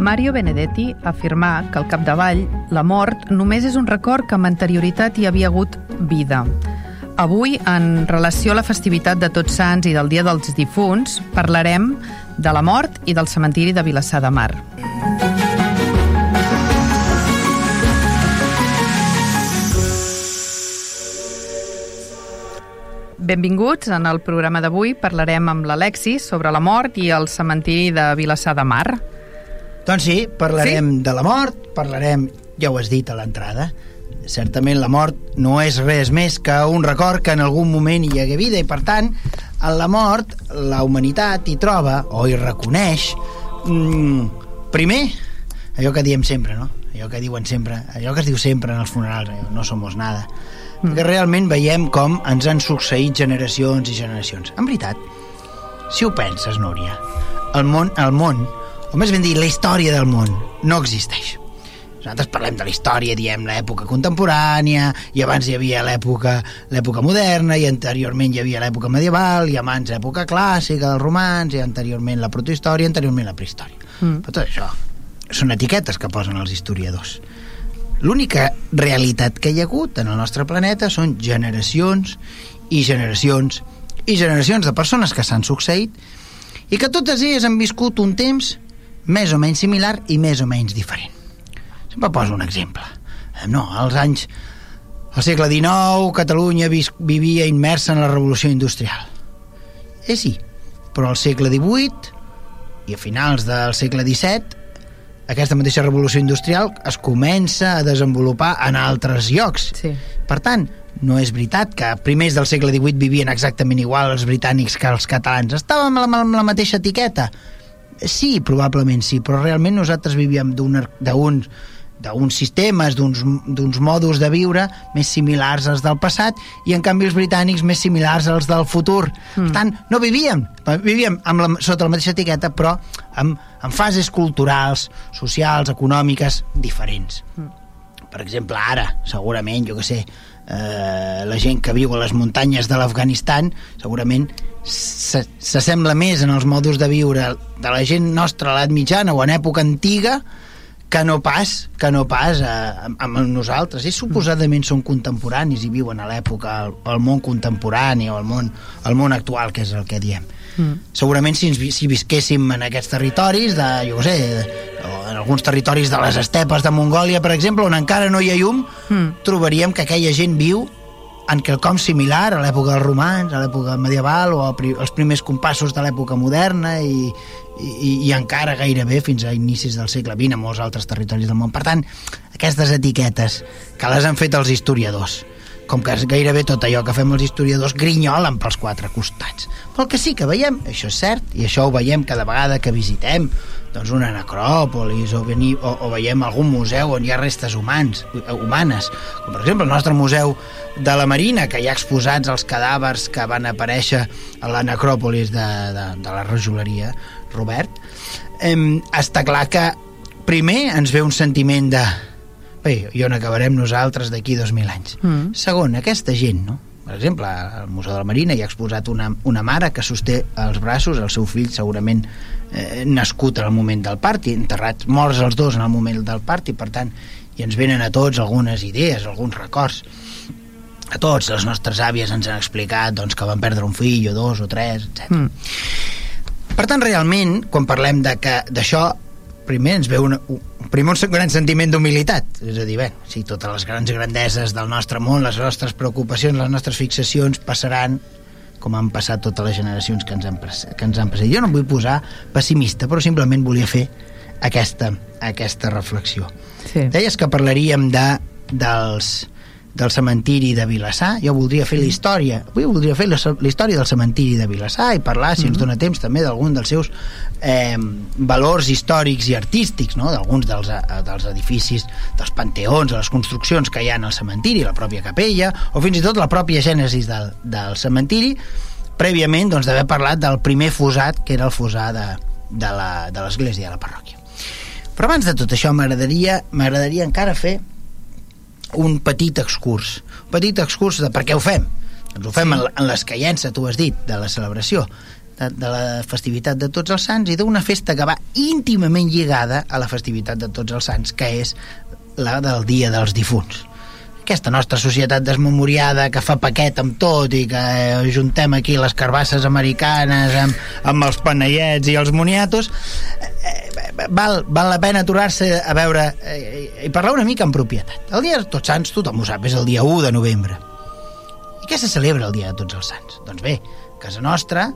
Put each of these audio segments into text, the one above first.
Mario Benedetti afirmà que al capdavall la mort només és un record que amb anterioritat hi havia hagut vida. Avui, en relació a la festivitat de Tots Sants i del Dia dels Difunts, parlarem de la mort i del cementiri de Vilassar de Mar. Benvinguts. En el programa d'avui parlarem amb l'Alexi sobre la mort i el cementiri de Vilassar de Mar. Doncs sí, parlarem sí? de la mort, parlarem, ja ho has dit a l'entrada, certament la mort no és res més que un record que en algun moment hi hagué vida i per tant en la mort la humanitat hi troba o hi reconeix mm, primer allò que diem sempre no? allò que diuen sempre allò que es diu sempre en els funerals no somos nada mm. perquè realment veiem com ens han succeït generacions i generacions en veritat si ho penses Núria el món, el món o més ben dir, la història del món no existeix. Nosaltres parlem de la història, diem l'època contemporània, i abans hi havia l'època l'època moderna, i anteriorment hi havia l'època medieval, i abans l'època clàssica dels romans, i anteriorment la protohistòria, i anteriorment la prehistòria. Mm. Però tot això són etiquetes que posen els historiadors. L'única realitat que hi ha hagut en el nostre planeta són generacions i generacions i generacions de persones que s'han succeït i que totes elles han viscut un temps més o menys similar i més o menys diferent. Sempre poso un exemple. Eh, no, als anys... Al segle XIX, Catalunya vivia immersa en la revolució industrial. Eh sí, però al segle XVIII i a finals del segle XVII aquesta mateixa revolució industrial es comença a desenvolupar en altres llocs. Sí. Per tant, no és veritat que primers del segle XVIII vivien exactament igual els britànics que els catalans. Estàvem amb la mateixa etiqueta. Sí, probablement sí, però realment nosaltres vivíem d'uns d'uns sistemes, d'uns modus de viure més similars als del passat i en canvi els britànics més similars als del futur. Mm. Per tant, no vivíem, vivíem amb la, sota la mateixa etiqueta però amb, amb fases culturals, socials, econòmiques diferents. Mm. Per exemple, ara, segurament, jo que sé, eh, la gent que viu a les muntanyes de l'Afganistan segurament s'assembla més en els modus de viure de la gent nostra a l'edat mitjana o en època antiga que no pas, que no pas eh, amb nosaltres. I suposadament són contemporanis i viuen a l'època, al món contemporani o al món, al món actual, que és el que diem. Mm. Segurament si, ens, si visquéssim en aquests territoris, de, jo sé, en alguns territoris de les estepes de Mongòlia, per exemple, on encara no hi ha llum, mm. trobaríem que aquella gent viu en quelcom similar a l'època dels romans, a l'època medieval o als primers compassos de l'època moderna i, i, i encara gairebé fins a inicis del segle XX a molts altres territoris del món. Per tant, aquestes etiquetes que les han fet els historiadors, com que gairebé tot allò que fem els historiadors grinyolen pels quatre costats. Però el que sí que veiem, això és cert, i això ho veiem cada vegada que visitem doncs una necròpolis o, venir, o, o veiem algun museu on hi ha restes humans, humanes, com per exemple el nostre museu de la Marina, que hi ha exposats els cadàvers que van aparèixer a la necròpolis de, de, de la rejoleria, Robert, eh, està clar que primer ens ve un sentiment de bé, i on acabarem nosaltres d'aquí 2.000 anys. Mm. Segon, aquesta gent, no? Per exemple, al Museu de la Marina hi ha exposat una, una mare que sosté els braços el seu fill segurament eh, nascut en el moment del parti, enterrats morts els dos en el moment del parti, per tant, i ens venen a tots algunes idees, alguns records. A tots, les nostres àvies ens han explicat doncs, que van perdre un fill o dos o tres, etc. Mm. Per tant, realment, quan parlem d'això, primer ens ve una, un, primer un gran sentiment d'humilitat és a dir, bé, si totes les grans grandeses del nostre món, les nostres preocupacions les nostres fixacions passaran com han passat totes les generacions que ens han, que ens han passat. Jo no em vull posar pessimista, però simplement volia fer aquesta, aquesta reflexió. Sí. Deies que parlaríem de, dels, del cementiri de Vilassar. Jo voldria fer la història, avui voldria fer la, la història del cementiri de Vilassar i parlar, si ens dona temps, també d'algun dels seus eh, valors històrics i artístics, no? d'alguns dels, eh, dels edificis, dels panteons, de les construccions que hi ha en el cementiri, la pròpia capella, o fins i tot la pròpia gènesis del, del cementiri, prèviament doncs, d'haver parlat del primer fosat, que era el fosar de, de l'església de la parròquia. Però abans de tot això m'agradaria m'agradaria encara fer un petit excurs. Un petit excurs de per què ho fem. Ens ho fem en, en l'escaiença, tu has dit, de la celebració de, de la festivitat de Tots els Sants i d'una festa que va íntimament lligada a la festivitat de Tots els Sants, que és la del Dia dels Difunts aquesta nostra societat desmemoriada que fa paquet amb tot i que juntem aquí les carbasses americanes amb, amb els panellets i els moniatos eh, val, val la pena aturar-se a veure eh, i parlar una mica en propietat el dia de Tots Sants tothom ho sap és el dia 1 de novembre i què se celebra el dia de Tots els Sants? doncs bé, casa nostra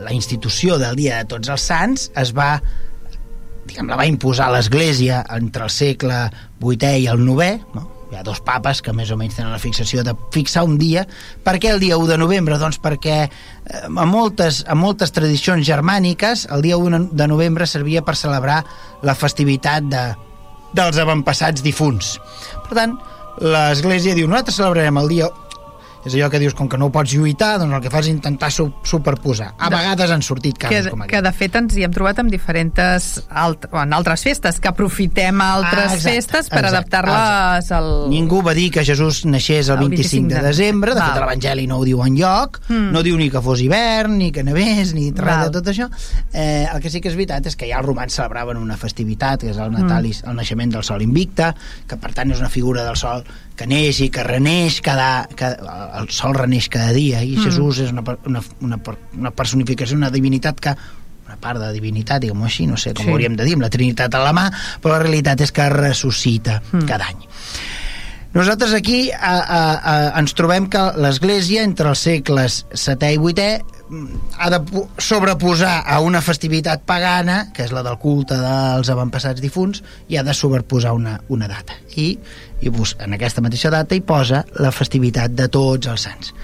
la institució del dia de Tots els Sants es va diguem, la va imposar l'Església entre el segle VIII i el IX, no? Hi ha dos papes que més o menys tenen la fixació de fixar un dia. Per què el dia 1 de novembre? Doncs perquè eh, a moltes, a moltes tradicions germàniques el dia 1 de novembre servia per celebrar la festivitat de, dels avantpassats difunts. Per tant, l'Església diu, nosaltres celebrarem el dia és allò que dius, com que no ho pots lluitar, doncs el que fas és intentar su superposar. A de, vegades han sortit casos que, com aquest. Que de fet ens hi hem trobat amb diferents alt, en altres festes, que aprofitem altres ah, exacte, festes per adaptar-les al... Ningú va dir que Jesús naixés el, el 25, 25 de, de desembre, de Val. fet l'Evangeli no ho diu lloc, mm. no diu ni que fos hivern, ni que nevés, ni res de tot això. Eh, el que sí que és veritat és que ja els romans celebraven una festivitat, que és el Natalis, mm. el naixement del sol invicte, que per tant és una figura del sol que neix i que reneix cada, cada el sol reneix cada dia i mm. Jesús és una, una, una, una personificació, una divinitat que una part de divinitat, diguem-ho així, no sé com sí. hauríem de dir, amb la Trinitat a la mà, però la realitat és que ressuscita mm. cada any. Nosaltres aquí a, a, a, ens trobem que l'Església, entre els segles VII i VIII, ha de sobreposar a una festivitat pagana, que és la del culte dels avantpassats difunts, i ha de sobreposar una, una data. I, i en aquesta mateixa data hi posa la festivitat de tots els sants.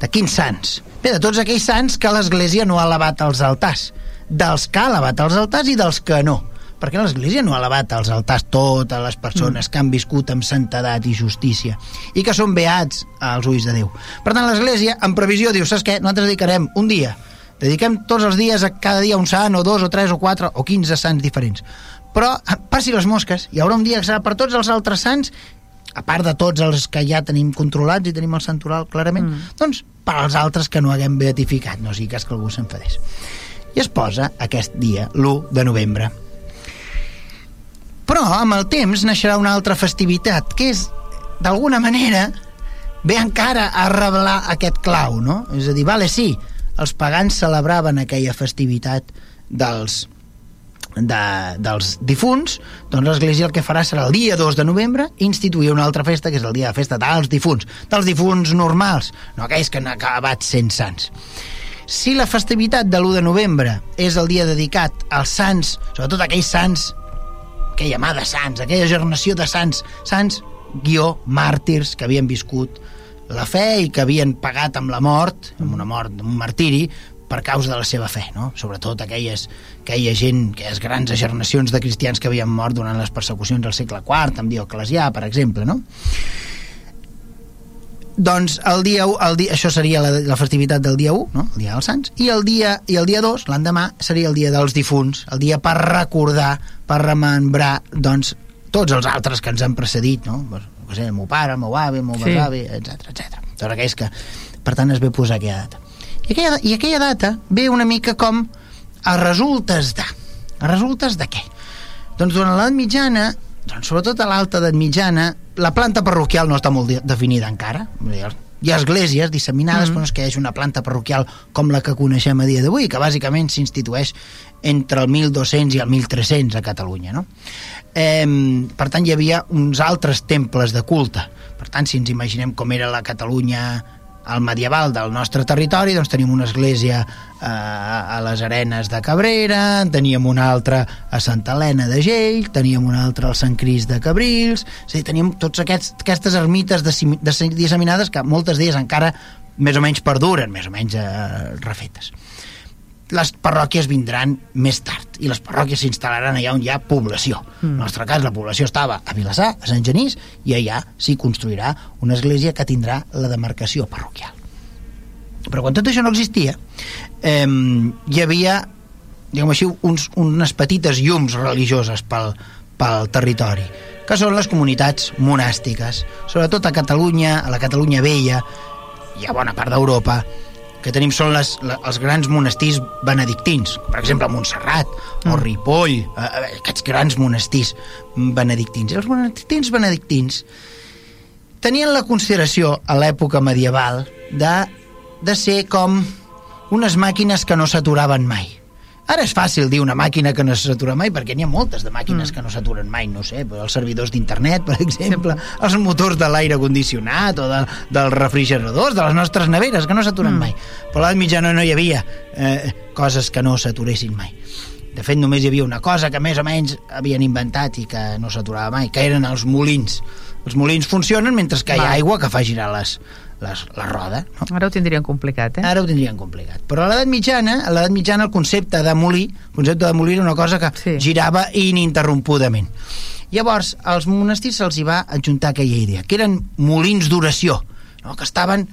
De quins sants? Bé, de tots aquells sants que l'Església no ha elevat als altars, dels que ha elevat als altars i dels que no perquè l'Església no ha elevat als altars totes les persones mm. que han viscut amb santedat i justícia i que són beats als ulls de Déu. Per tant, l'Església, en previsió, diu, saps què? Nosaltres dedicarem un dia, dediquem tots els dies a cada dia un sant, o dos, o tres, o quatre, o quinze sants diferents. Però passi les mosques, hi haurà un dia que serà per tots els altres sants a part de tots els que ja tenim controlats i tenim el santoral clarament, mm. doncs per als altres que no haguem beatificat, no sigui cas que algú s'enfadés. I es posa aquest dia, l'1 de novembre, però amb el temps naixerà una altra festivitat, que és, d'alguna manera, ve encara a revelar aquest clau, no? És a dir, vale, sí, els pagans celebraven aquella festivitat dels, de, dels difunts, doncs l'Església el que farà serà el dia 2 de novembre instituir una altra festa, que és el dia de festa dels difunts, dels difunts normals, no aquells que han acabat sent sants. Si la festivitat de l'1 de novembre és el dia dedicat als sants, sobretot aquells sants aquella mà de sants, aquella generació de sants, sants, guió, màrtirs que havien viscut la fe i que havien pagat amb la mort, amb una mort, amb un martiri, per causa de la seva fe, no? sobretot aquelles, aquella gent, aquelles grans generacions de cristians que havien mort durant les persecucions del segle IV, amb Dioclesià, per exemple. No? Doncs el dia 1, el dia, això seria la, la festivitat del dia 1, no? el dia dels Sants, i el dia, i el dia 2, l'endemà, seria el dia dels difunts, el dia per recordar, per remembrar, doncs, tots els altres que ens han precedit, no? Pues, no sé, el meu pare, el meu avi, el meu sí. besavi, etc etc. Tots aquells que, per tant, es ve posar aquella data. I aquella, I aquella data ve una mica com a resultes de. A resultes de què? Doncs durant l'edat mitjana doncs, sobretot a l'alta edat mitjana, la planta parroquial no està molt definida encara. Hi ha esglésies disseminades, mm -hmm. però no és que hi hagi una planta parroquial com la que coneixem a dia d'avui, que bàsicament s'institueix entre el 1200 i el 1300 a Catalunya. No? Eh, per tant, hi havia uns altres temples de culte. Per tant, si ens imaginem com era la Catalunya al medieval del nostre territori doncs tenim una església eh, a les Arenes de Cabrera, teníem una altra a Santa Helena de Gell, teníem una altra al Sant Cris de Cabrils, és a dir, teníem tots aquests, aquestes ermites disseminades que moltes d'elles encara més o menys perduren, més o menys eh, refetes les parròquies vindran més tard i les parròquies s'instal·laran allà on hi ha població. Mm. En el nostre cas, la població estava a Vilassar, a Sant Genís, i allà s'hi construirà una església que tindrà la demarcació parroquial. Però quan tot això no existia, eh, hi havia, diguem així, uns, unes petites llums religioses pel, pel territori, que són les comunitats monàstiques, sobretot a Catalunya, a la Catalunya Vella, i a bona part d'Europa, que tenim són les, les, els grans monestirs benedictins, per exemple Montserrat mm. o Ripoll, eh, eh, aquests grans monestirs benedictins. I els monestirs benedictins tenien la consideració a l'època medieval de, de ser com unes màquines que no s'aturaven mai Ara és fàcil dir una màquina que no s'atura mai, perquè n'hi ha moltes de màquines mm. que no s'aturen mai, no sé, els servidors d'internet, per exemple, sí. els motors de l'aire condicionat o de, dels refrigeradors, de les nostres neveres, que no s'aturen mm. mai. Però a l'edat mitjana no hi havia eh, coses que no s'aturessin mai. De fet, només hi havia una cosa que més o menys havien inventat i que no s'aturava mai, que eren els molins. Els molins funcionen mentre que hi ha aigua que fa girar les, les, la roda. No? Ara ho tindrien complicat, eh? Ara ho tindrien complicat. Però a l'edat mitjana, a l'edat mitjana el concepte de molí, el concepte de molí era una cosa que sí. girava ininterrompudament. Llavors, als monestirs se'ls hi va adjuntar aquella idea, que eren molins d'oració, no? que estaven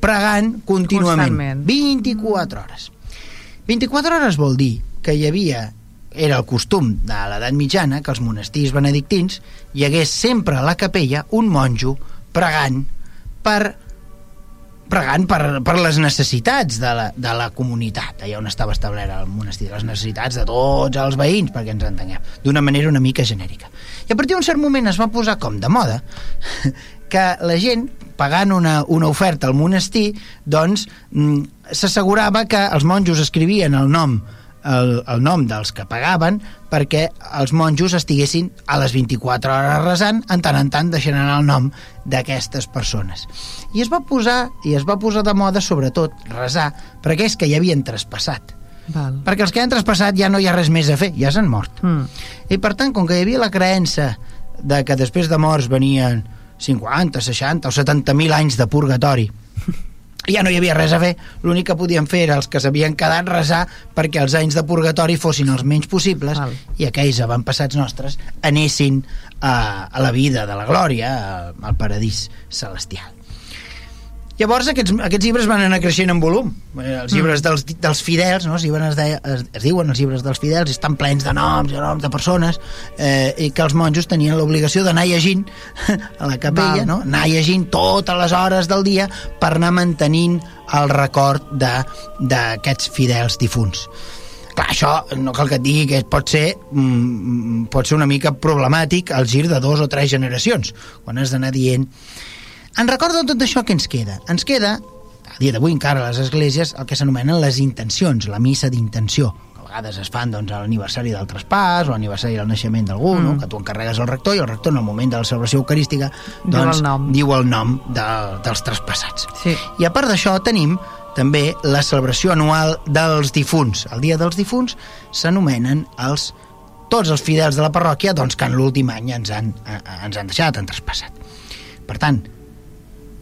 pregant contínuament, Constantment. 24 hores. 24 hores vol dir que hi havia era el costum de l'edat mitjana que els monestirs benedictins hi hagués sempre a la capella un monjo pregant per pregant per, per les necessitats de la, de la comunitat, allà on estava establert el monestir, les necessitats de tots els veïns, perquè ens entenguem, d'una manera una mica genèrica. I a partir d'un cert moment es va posar com de moda que la gent, pagant una, una oferta al monestir, doncs mm, s'assegurava que els monjos escrivien el nom el, el nom dels que pagaven perquè els monjos estiguessin a les 24 hores resant, en tant en tant deixant anar el nom d'aquestes persones. I es va posar i es va posar de moda sobretot resar per aquells que ja havien traspassat. Val. Perquè els que han traspassat ja no hi ha res més a fer, ja s'han mort. Mm. I per tant, com que hi havia la creença de que després de morts venien 50, 60 o 70.000 anys de purgatori ja no hi havia res a fer, l'únic que podien fer era els que s'havien quedat resar perquè els anys de purgatori fossin els menys possibles Val. i aquells avantpassats nostres anessin a, a la vida de la glòria, al paradís celestial. Llavors aquests, aquests llibres van anar creixent en volum. Eh, els llibres mm. dels, dels fidels, no? llibres es, deia, es, es diuen els llibres dels fidels, estan plens de noms i noms de persones, eh, i que els monjos tenien l'obligació d'anar llegint a la capella, Val. no? anar llegint totes les hores del dia per anar mantenint el record d'aquests fidels difunts. Clar, això no cal que et digui que pot ser, mm, pot ser una mica problemàtic al gir de dos o tres generacions, quan has d'anar dient en record de tot això, què ens queda? Ens queda, a dia d'avui encara a les esglésies, el que s'anomenen les intencions, la missa d'intenció, a vegades es fan doncs, a l'aniversari del traspàs o a l'aniversari del naixement d'algú, mm. no? que tu encarregues al rector i el rector en el moment de la celebració eucarística doncs, diu el nom, diu el nom de, dels traspassats. Sí. I a part d'això tenim també la celebració anual dels difunts. El dia dels difunts s'anomenen els tots els fidels de la parròquia doncs, que en l'últim any ens han, eh, ens han deixat, han traspassat. Per tant,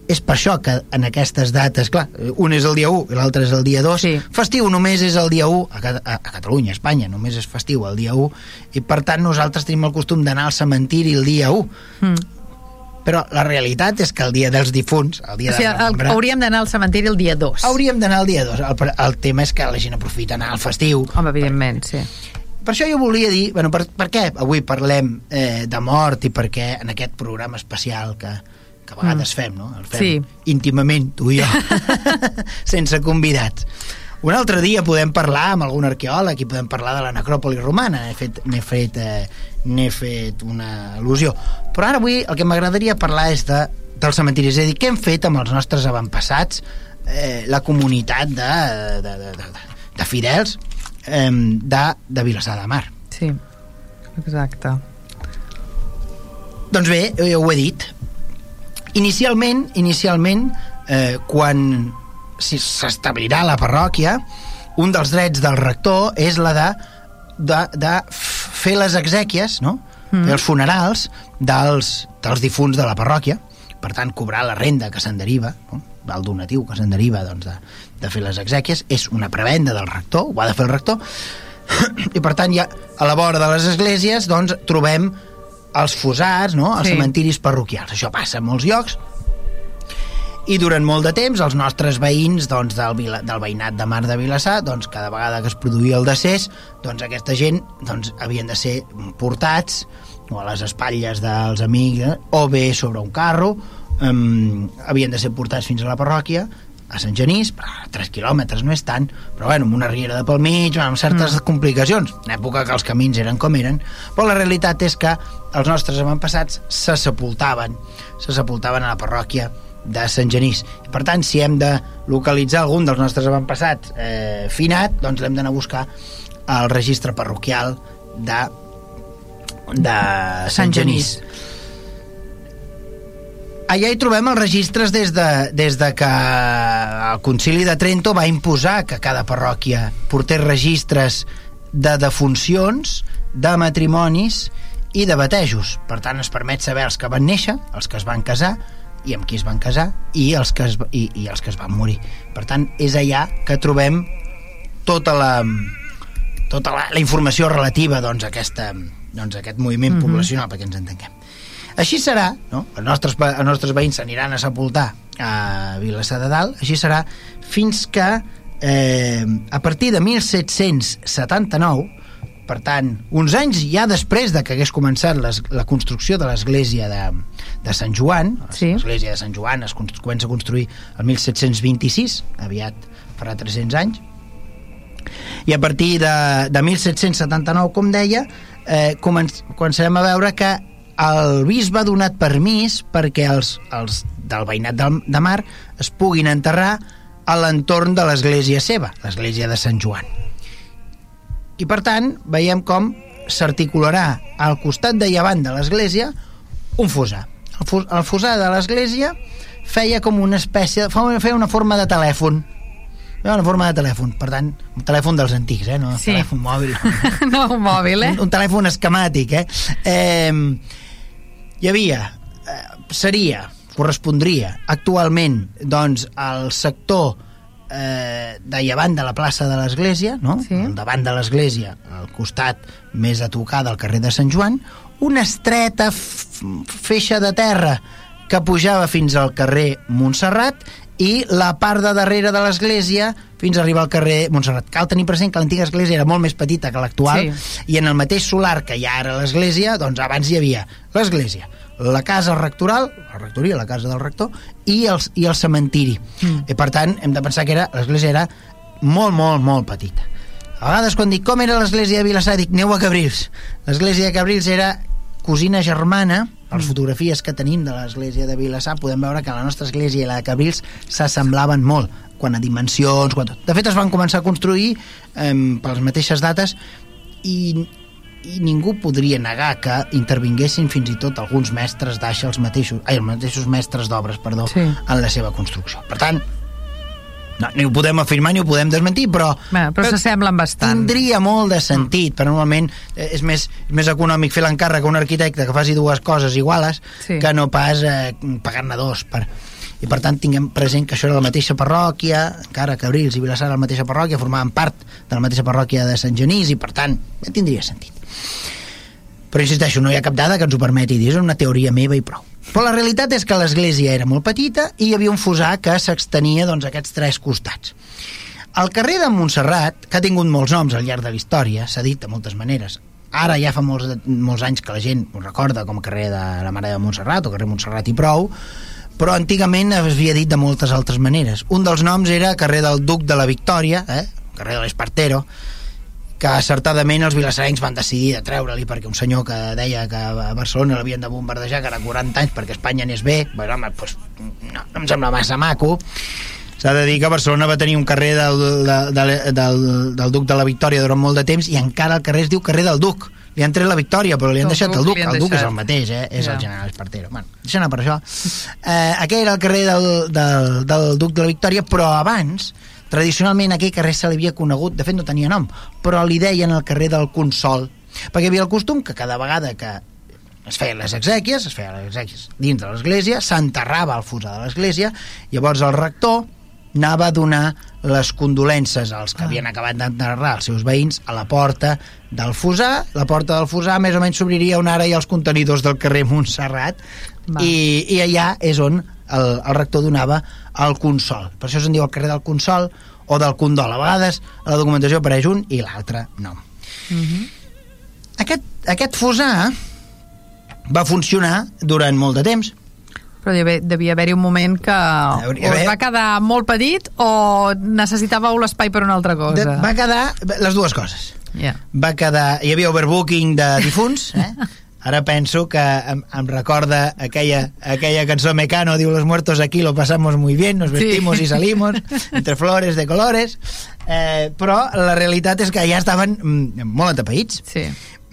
és per això que en aquestes dates, clar, un és el dia 1 i l'altre és el dia 2, sí. festiu només és el dia 1, a, a, a Catalunya, a Espanya, només és festiu el dia 1, i per tant nosaltres tenim el costum d'anar al cementiri el dia 1. Mm. Però la realitat és que el dia dels difunts, el dia o sigui, de el, hauríem d'anar al cementiri el dia 2. Hauríem d'anar el dia 2. El, el tema és que la gent aprofita anar al festiu. Home, evidentment, per, sí. Per això jo volia dir, bueno, per, per què avui parlem eh, de mort i per què en aquest programa especial que, que a vegades mm. fem, no? El fem sí. íntimament, tu i jo, sense convidats. Un altre dia podem parlar amb algun arqueòleg i podem parlar de la necròpoli romana, n'he fet, fet, eh, fet una al·lusió. Però ara avui el que m'agradaria parlar és de, del cementiri, és a dir, què hem fet amb els nostres avantpassats, eh, la comunitat de, de, de, de, de fidels eh, de, de Vilassar de Mar. Sí, exacte. Doncs bé, ja ho he dit, Inicialment, inicialment eh, quan si s'establirà la parròquia, un dels drets del rector és la de, de, de fer les exèquies, no? Mm. fer els funerals dels, dels difunts de la parròquia, per tant, cobrar la renda que se'n deriva, no? el donatiu que se'n deriva doncs, de, de fer les exèquies, és una prebenda del rector, ho ha de fer el rector, i per tant ja a la vora de les esglésies doncs trobem els fosats, no? els sí. cementiris parroquials. Això passa en molts llocs, i durant molt de temps els nostres veïns doncs, del, Vila, del veïnat de Mar de Vilassar doncs, cada vegada que es produïa el decés doncs, aquesta gent doncs, havien de ser portats o a les espatlles dels amics eh? o bé sobre un carro um, havien de ser portats fins a la parròquia a Sant Genís, però 3 quilòmetres no és tant, però bueno, amb una riera de pel mig, amb certes mm. complicacions, en època que els camins eren com eren, però la realitat és que els nostres avantpassats se sepultaven, se sepultaven a la parròquia de Sant Genís. I, per tant, si hem de localitzar algun dels nostres avantpassats eh, finat, doncs l'hem d'anar a buscar al registre parroquial de, de Sant, Sant Genís. Genís. Allà hi trobem els registres des de, des de que el Concili de Trento va imposar que cada parròquia portés registres de defuncions, de matrimonis i de batejos. Per tant, es permet saber els que van néixer, els que es van casar, i amb qui es van casar i els que es, i, i els que es van morir. Per tant, és allà que trobem tota la, tota la, la informació relativa doncs, a, aquesta, doncs, a aquest moviment mm -hmm. poblacional, perquè ens entenguem. Així serà, no? els, nostres, els nostres veïns s'aniran a sepultar a Vilassar de Dalt, així serà fins que eh, a partir de 1779 per tant, uns anys ja després de que hagués començat les, la construcció de l'església de, de Sant Joan, sí. l'església de Sant Joan es comença a construir el 1726, aviat farà 300 anys, i a partir de, de 1779, com deia, eh, començarem a veure que el bisbe ha donat permís perquè els, els del veïnat de, de Mar es puguin enterrar a l'entorn de l'església seva, l'església de Sant Joan i per tant veiem com s'articularà al costat de llevant de l'església un fosar. El, fos, el fosar de l'església feia com una espècie, feia una forma de telèfon una forma de telèfon, per tant, un telèfon dels antics, eh? no un sí. telèfon mòbil. no un mòbil, eh? Un, un telèfon esquemàtic, eh? eh hi havia, eh, seria, correspondria actualment, doncs, el sector eh, de llevant de la plaça de l'Església, no? sí. davant de l'Església, al costat més a tocar del carrer de Sant Joan, una estreta feixa de terra que pujava fins al carrer Montserrat i la part de darrere de l'església fins a arribar al carrer Montserrat. Cal tenir present que l'antiga església era molt més petita que l'actual sí. i en el mateix solar que hi ha ara l'església, doncs abans hi havia l'església, la casa rectoral, la rectoria, la casa del rector, i el, i el cementiri. Mm. I per tant, hem de pensar que era l'església era molt, molt, molt petita. A vegades quan dic com era l'església de Vilassar, dic aneu a Cabrils. L'església de Cabrils era cosina germana, les fotografies que tenim de l'església de Vilassar podem veure que la nostra església i la de Cabrils s'assemblaven molt quan a dimensions, quan tot. De fet, es van començar a construir eh, per les mateixes dates i i ningú podria negar que intervinguessin fins i tot alguns mestres d'aixa els mateixos, ai, els mateixos mestres d'obres, perdó, sí. en la seva construcció. Per tant, no, ni ho podem afirmar ni ho podem desmentir, però... Bé, però s'assemblen bastant. Tindria molt de sentit, mm. però normalment eh, és més, és més econòmic fer l'encàrrec a un arquitecte que faci dues coses iguales sí. que no pas eh, pagar-ne dos per, i per tant tinguem present que això era la mateixa parròquia, encara que Abrils i Vilassar era la mateixa parròquia, formaven part de la mateixa parròquia de Sant Genís i per tant tindria sentit. Però insisteixo, no hi ha cap dada que ens ho permeti dir, és una teoria meva i prou. Però la realitat és que l'església era molt petita i hi havia un fosar que s'extenia doncs, aquests tres costats. El carrer de Montserrat, que ha tingut molts noms al llarg de la història, s'ha dit de moltes maneres, ara ja fa molts, molts anys que la gent ho recorda com a carrer de la Mare de Montserrat o carrer Montserrat i prou, però antigament es havia dit de moltes altres maneres. Un dels noms era carrer del Duc de la Victòria, eh? carrer de l'Espartero, que acertadament els vilassarencs van decidir de treure-li perquè un senyor que deia que a Barcelona l'havien de bombardejar que era 40 anys perquè Espanya anés bé bueno, home, pues, no, no em sembla massa maco s'ha de dir que Barcelona va tenir un carrer del, de, de, del, del Duc de la Victòria durant molt de temps i encara el carrer es diu carrer del Duc li han tret la victòria, però li han El deixat el Duc El Duc és el mateix, eh? És Ja. el general Espartero. Bueno, deixa anar per això. Eh, aquell era el carrer del, del, del Duc de la Victòria, però abans, tradicionalment, aquell carrer se li havia conegut, de fet no tenia nom, però li deien el carrer del Consol, perquè hi havia el costum que cada vegada que es feien les exèquies, es feien les exèquies dins de l'església, s'enterrava el fusar de l'església, llavors el rector anava a donar les condolences als que Ah. havien acabat d'enterrar els seus veïns a la porta del Fusar. La porta del Fusar més o menys s'obriria on ara hi ha els contenidors del carrer Montserrat Va. i, i allà és on el, el rector donava el consol. Per això se'n diu el carrer del consol o del condol. A vegades a la documentació apareix un i l'altre nom. Mhm. Aquest, aquest Fusar va funcionar durant molt de temps Però devia, devia haver-hi un moment que o Hauria es d'haver- va quedar molt petit o necessitàveu l'espai per una altra de, cosa. va quedar les dues coses Ja. va quedar, hi havia overbooking de difunts eh? ara penso que em, em recorda aquella, aquella cançó Mecano diu los muertos aquí lo pasamos muy bien nos Sí. vestimos y salimos entre flores de colores eh, però la realitat és que ja estaven mm, molt atapeïts Sí.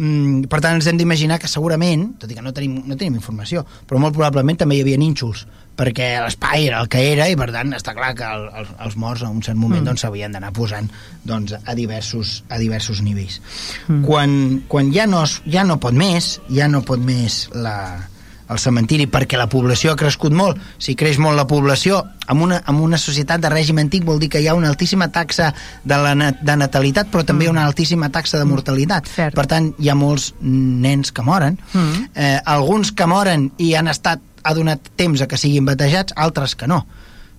Mm, per tant, ens hem d'imaginar que segurament, tot i que no tenim, no tenim informació, però molt probablement també hi havia nínxols, perquè l'espai era el que era i, per tant, està clar que el, el, els morts a un cert moment Mm. doncs, s'havien d'anar posant doncs, a, diversos, a diversos nivells. Mm. Quan, quan ja, no, ja no pot més, ja no pot més la, el cementiri perquè la població ha crescut molt. Si creix molt la població, en una, en una societat de règim antic vol dir que hi ha una altíssima taxa de, la, de natalitat, però també una altíssima taxa de mortalitat. Cert. Per tant, hi ha molts nens que moren. Mm. Eh, alguns que moren i han estat ha donat temps a que siguin batejats, altres que no.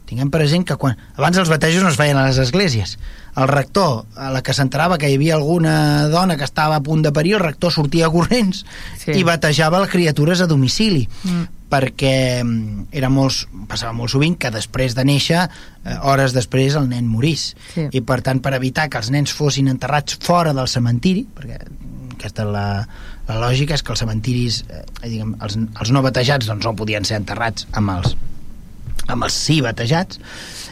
Tinguem present que quan... Abans els batejos no es feien a les esglésies. El rector, a la que s'enterava que hi havia alguna dona que estava a punt de parir, el rector sortia corrents Sí. i batejava les criatures a domicili Mm. perquè mm, era molt, passava molt sovint que després de néixer, eh, hores després el nen morís. Sí. I per tant, per evitar que els nens fossin enterrats fora del cementiri, perquè aquesta la, la lògica, és que els cementiris, eh, diguem, els, els no batejats doncs, no podien ser enterrats amb els, amb els sí batejats,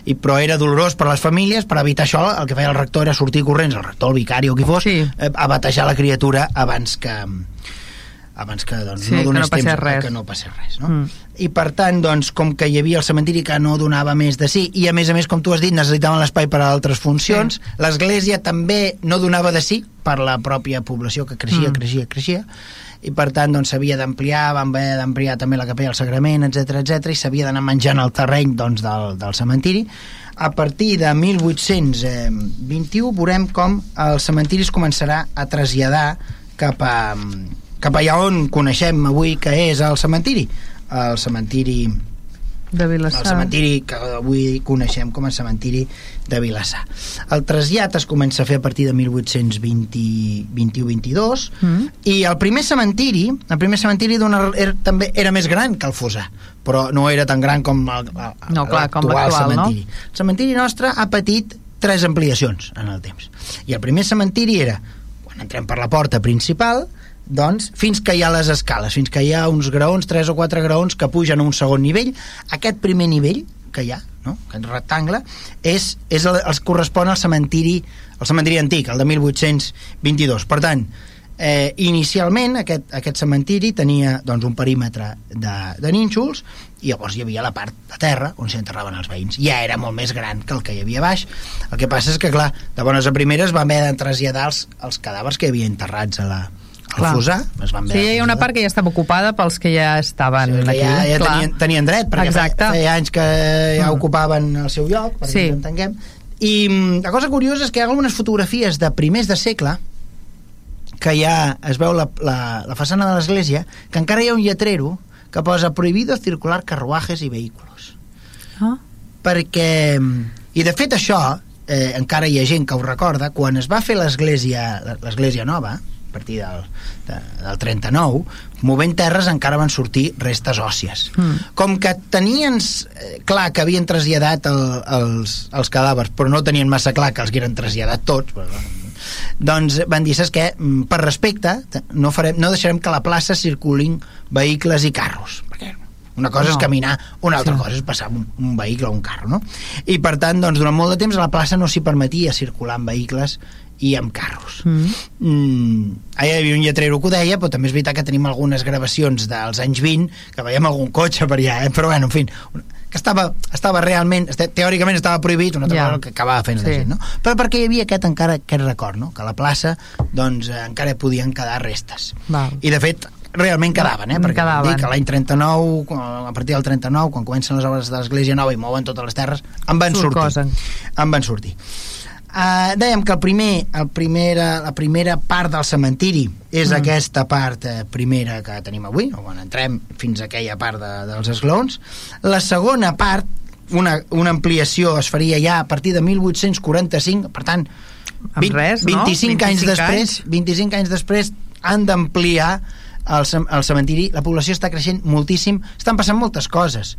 i, però era dolorós per a les famílies, per evitar això el que feia el rector era sortir corrents, el rector, el vicari o qui fos, Sí. eh, a batejar la criatura abans que abans que doncs, Sí, no que donés no passés temps a res. que no passés res no? Mm. i per tant doncs, com que hi havia el cementiri que no donava més de sí i a més a més com tu has dit necessitaven l'espai per a altres funcions Sí. l'església també no donava de sí per la pròpia població que creixia, Mm. creixia, creixia i per tant doncs, s'havia d'ampliar, van haver d'ampliar també la capella del Sagrament, etc etc i s'havia d'anar menjant el terreny doncs, del, del cementiri. A partir de 1821 veurem com el cementiri es començarà a traslladar cap a, cap allà on coneixem avui que és el cementiri. El cementiri De el Vilassar. cementiri que avui coneixem com a cementiri de Vilassar. El trasllat es comença a fer a partir de 1821-22 Mm. i el primer cementiri, el primer cementiri era, també era més gran que el Fosar, però no era tan gran com el, el, No, clar, com l'actual l'actual, no? cementiri. El cementiri nostre ha patit tres ampliacions en el temps. I el primer cementiri era, quan entrem per la porta principal, doncs, fins que hi ha les escales, fins que hi ha uns graons, tres o quatre graons que pugen a un segon nivell, aquest primer nivell que hi ha, no? aquest rectangle, és, és el, els correspon al cementiri, al cementiri antic, el de 1822. Per tant, eh, inicialment aquest, aquest cementiri tenia doncs, un perímetre de, de nínxols i llavors hi havia la part de terra on s'enterraven els veïns. Ja era molt més gran que el que hi havia baix. El que passa és que, clar, de bones a primeres van haver de traslladar els, els cadàvers que hi havia enterrats a la, Clar. fosar. Es van Sí, hi ha una part que ja estava ocupada pels que ja estaven Sí, que aquí. ja, ja clar. tenien, tenien dret, perquè Exacte. feia, anys que ja Mm. ocupaven el seu lloc, perquè Sí. ens entenguem. I mm, la cosa curiosa és que hi ha algunes fotografies de primers de segle que ja es veu la, la, la façana de l'església, que encara hi ha un lletrero que posa prohibido circular carruajes i vehículos. Ah. Perquè... I de fet això, eh, encara hi ha gent que ho recorda, quan es va fer l'església l'església nova, a partir del, de, del 39, movent terres encara van sortir restes òssies. Mm. Com que tenien eh, clar que havien traslladat el, els, els cadàvers, però no tenien massa clar que els hagueren traslladat tots, però, doncs van dir, saps què? Mm, Per respecte, no, farem, no deixarem que la plaça circulin vehicles i carros, perquè una cosa. No. és caminar, una altra Sí. cosa és passar un, un vehicle o un carro, no? I per tant, doncs, durant molt de temps a la plaça no s'hi permetia circular amb vehicles i amb carros. Mm. Mm, hi havia un lletrero que ho deia, però també és veritat que tenim algunes gravacions dels anys 20 que veiem algun cotxe per allà, eh? però bueno, en fi, que estava, estava realment, teòricament estava prohibit, una altra ja. cosa que acabava fent sí. la gent, no? Però perquè hi havia aquest encara aquest record, no? Que a la plaça, doncs, eh, encara podien quedar restes. Val. I, de fet, realment quedaven, eh? perquè quedaven. dic que l'any 39, a partir del 39, quan comencen les obres de l'Església Nova i mouen totes les terres, en van Surt sortir. En van sortir. Uh, dèiem que el primer, el primera, la primera part del cementiri és mm. aquesta part eh, primera que tenim avui, o quan entrem fins a aquella part de, dels esglaons. La segona part, una, una ampliació es faria ja a partir de 1845, per tant, 20, res, no? 25, 25 anys després, 25 anys després han d'ampliar el, el cementiri, la població està creixent moltíssim, estan passant moltes coses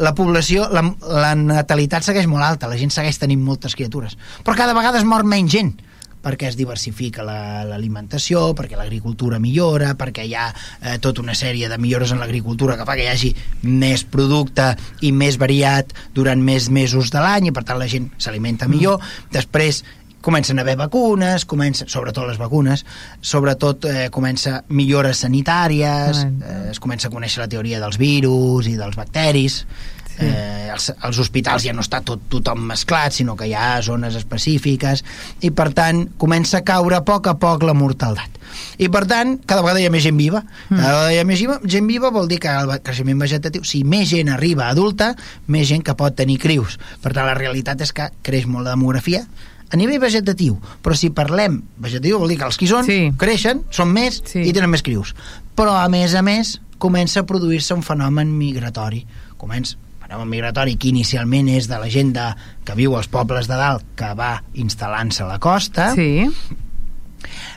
la població, la, la natalitat segueix molt alta, la gent segueix tenint moltes criatures, però cada vegada es mor menys gent perquè es diversifica l'alimentació, la, perquè l'agricultura millora, perquè hi ha eh, tota una sèrie de millores en l'agricultura que fa que hi hagi més producte i més variat durant més mesos de l'any i per tant la gent s'alimenta millor. Mm. Després comencen a haver vacunes, comença, sobretot les vacunes, sobretot eh, comença millores sanitàries, eh, es comença a conèixer la teoria dels virus i dels bacteris, Sí. Eh, els, els hospitals ja no està tot tothom mesclat, sinó que hi ha zones específiques i per tant comença a caure a poc a poc la mortaldat. I per tant, cada vegada hi ha més gent viva. Mm. Cada vegada hi ha més viva, gent viva vol dir que el creixement vegetatiu, si més gent arriba adulta, més gent que pot tenir crius. Per tant, la realitat és que creix molt la demografia, a nivell vegetatiu, però si parlem vegetatiu vol dir que els qui són sí. creixen, són més sí. i tenen més crius. Però a més a més comença a produir-se un fenomen migratori. Comença fenomen migratori que inicialment és de la gent de, que viu als pobles de dalt que va instal·lant-se a la costa sí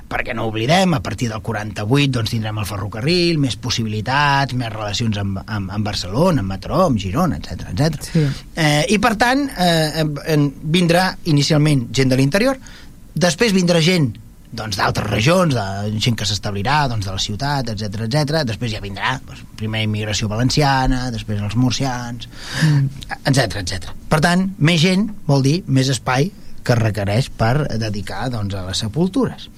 perquè no oblidem, a partir del 48 doncs tindrem el ferrocarril, més possibilitats, més relacions amb, amb, amb Barcelona, amb Mataró, amb Girona, etc etc. Sí. Eh, I per tant, eh, vindrà inicialment gent de l'interior, després vindrà gent doncs d'altres regions, de gent que s'establirà doncs, de la ciutat, etc etc. Després ja vindrà doncs, primer immigració valenciana, després els murcians, etc mm. etc. Per tant, més gent vol dir més espai que requereix per dedicar doncs, a les sepultures.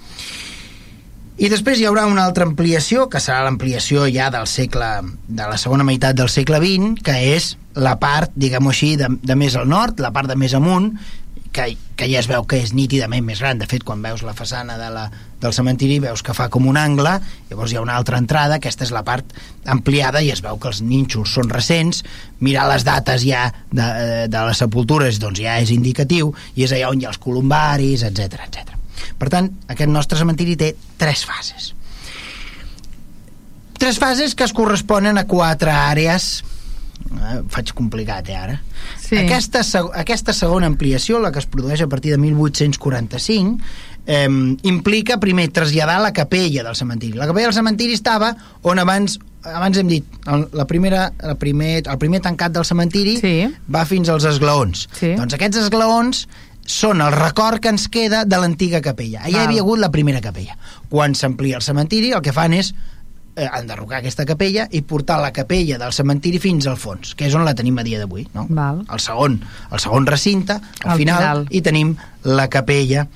I després hi haurà una altra ampliació, que serà l'ampliació ja del segle, de la segona meitat del segle XX, que és la part, diguem-ho així, de, de més al nord, la part de més amunt, que, que ja es veu que és nítidament més gran. De fet, quan veus la façana de la, del cementiri, veus que fa com un angle, llavors hi ha una altra entrada, aquesta és la part ampliada, i es veu que els nínxols són recents, mirar les dates ja de, de les sepultures doncs ja és indicatiu, i és allà on hi ha els columbaris, etc etc. Per tant, aquest nostre cementiri té tres fases. Tres fases que es corresponen a quatre àrees eh, faig complicat, eh, ara. Sí. Aquesta, aquesta segona ampliació, la que es produeix a partir de 1845, eh, implica primer traslladar la capella del cementiri. La capella del cementiri estava on abans abans hem dit, la primera, la primer, el primer tancat del cementiri sí. va fins als esglaons. Sí. Doncs aquests esglaons són el record que ens queda de l'antiga capella. Allà Val. hi havia hagut la primera capella. Quan s'amplia el cementiri, el que fan és eh, enderrocar aquesta capella i portar la capella del cementiri fins al fons, que és on la tenim a dia d'avui, no? Val. El segon, el segon recinte, al, al final, final, i tenim la capella.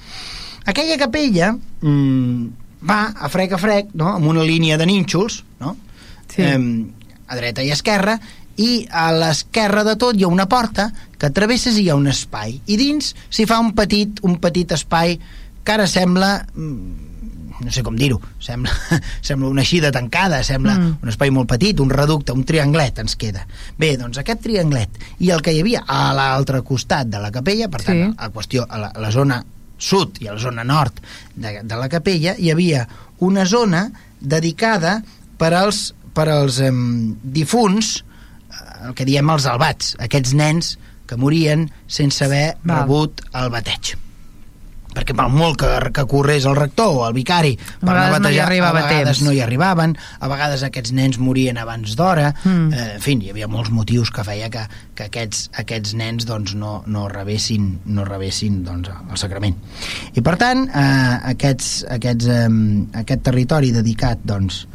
Aquella capella mm, va a frec a frec, no?, amb una línia de nínxols, no?, sí. eh, a dreta i a esquerra, i a l'esquerra de tot hi ha una porta que travesses i hi ha un espai i dins s'hi fa un petit, un petit espai que ara sembla mm, no sé com dir-ho, sembla, sembla una eixida tancada, sembla mm. un espai molt petit, un reducte, un trianglet ens queda. Bé, doncs aquest trianglet i el que hi havia a l'altre costat de la capella, per tant, sí. a, qüestió, a la, a la zona sud i a la zona nord de, de la capella, hi havia una zona dedicada per als, per als eh, difunts el que diem els albats, aquests nens que morien sense haver Val. rebut el bateig perquè per molt que, que corrés el rector o el vicari per a no batejar, no a vegades temps. no hi arribaven, a vegades aquests nens morien abans d'hora, mm. eh, en fi, hi havia molts motius que feia que, que aquests, aquests nens doncs, no, no rebessin, no rebessin doncs, el sacrament. I per tant, eh, aquests, aquests, eh, aquest territori dedicat doncs,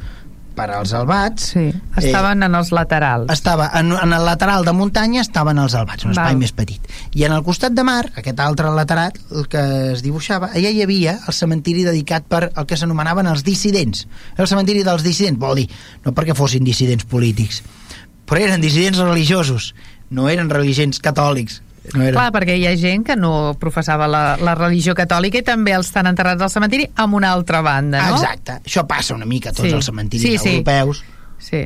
per als albats Sí, estaven en els laterals. estava en, en el lateral de muntanya estaven els albats, un espai Val. més petit i en el costat de mar, aquest altre lateral el que es dibuixava, allà hi havia el cementiri dedicat per el que s'anomenaven els dissidents, el cementiri dels dissidents vol dir, no perquè fossin dissidents polítics però eren dissidents religiosos no eren religents catòlics no eren... Clar, perquè hi ha gent que no professava la, la religió catòlica i també els estan enterrats al cementiri amb una altra banda, no? exacte, això passa una mica a tots Sí. els cementiris Sí, sí. europeus Sí.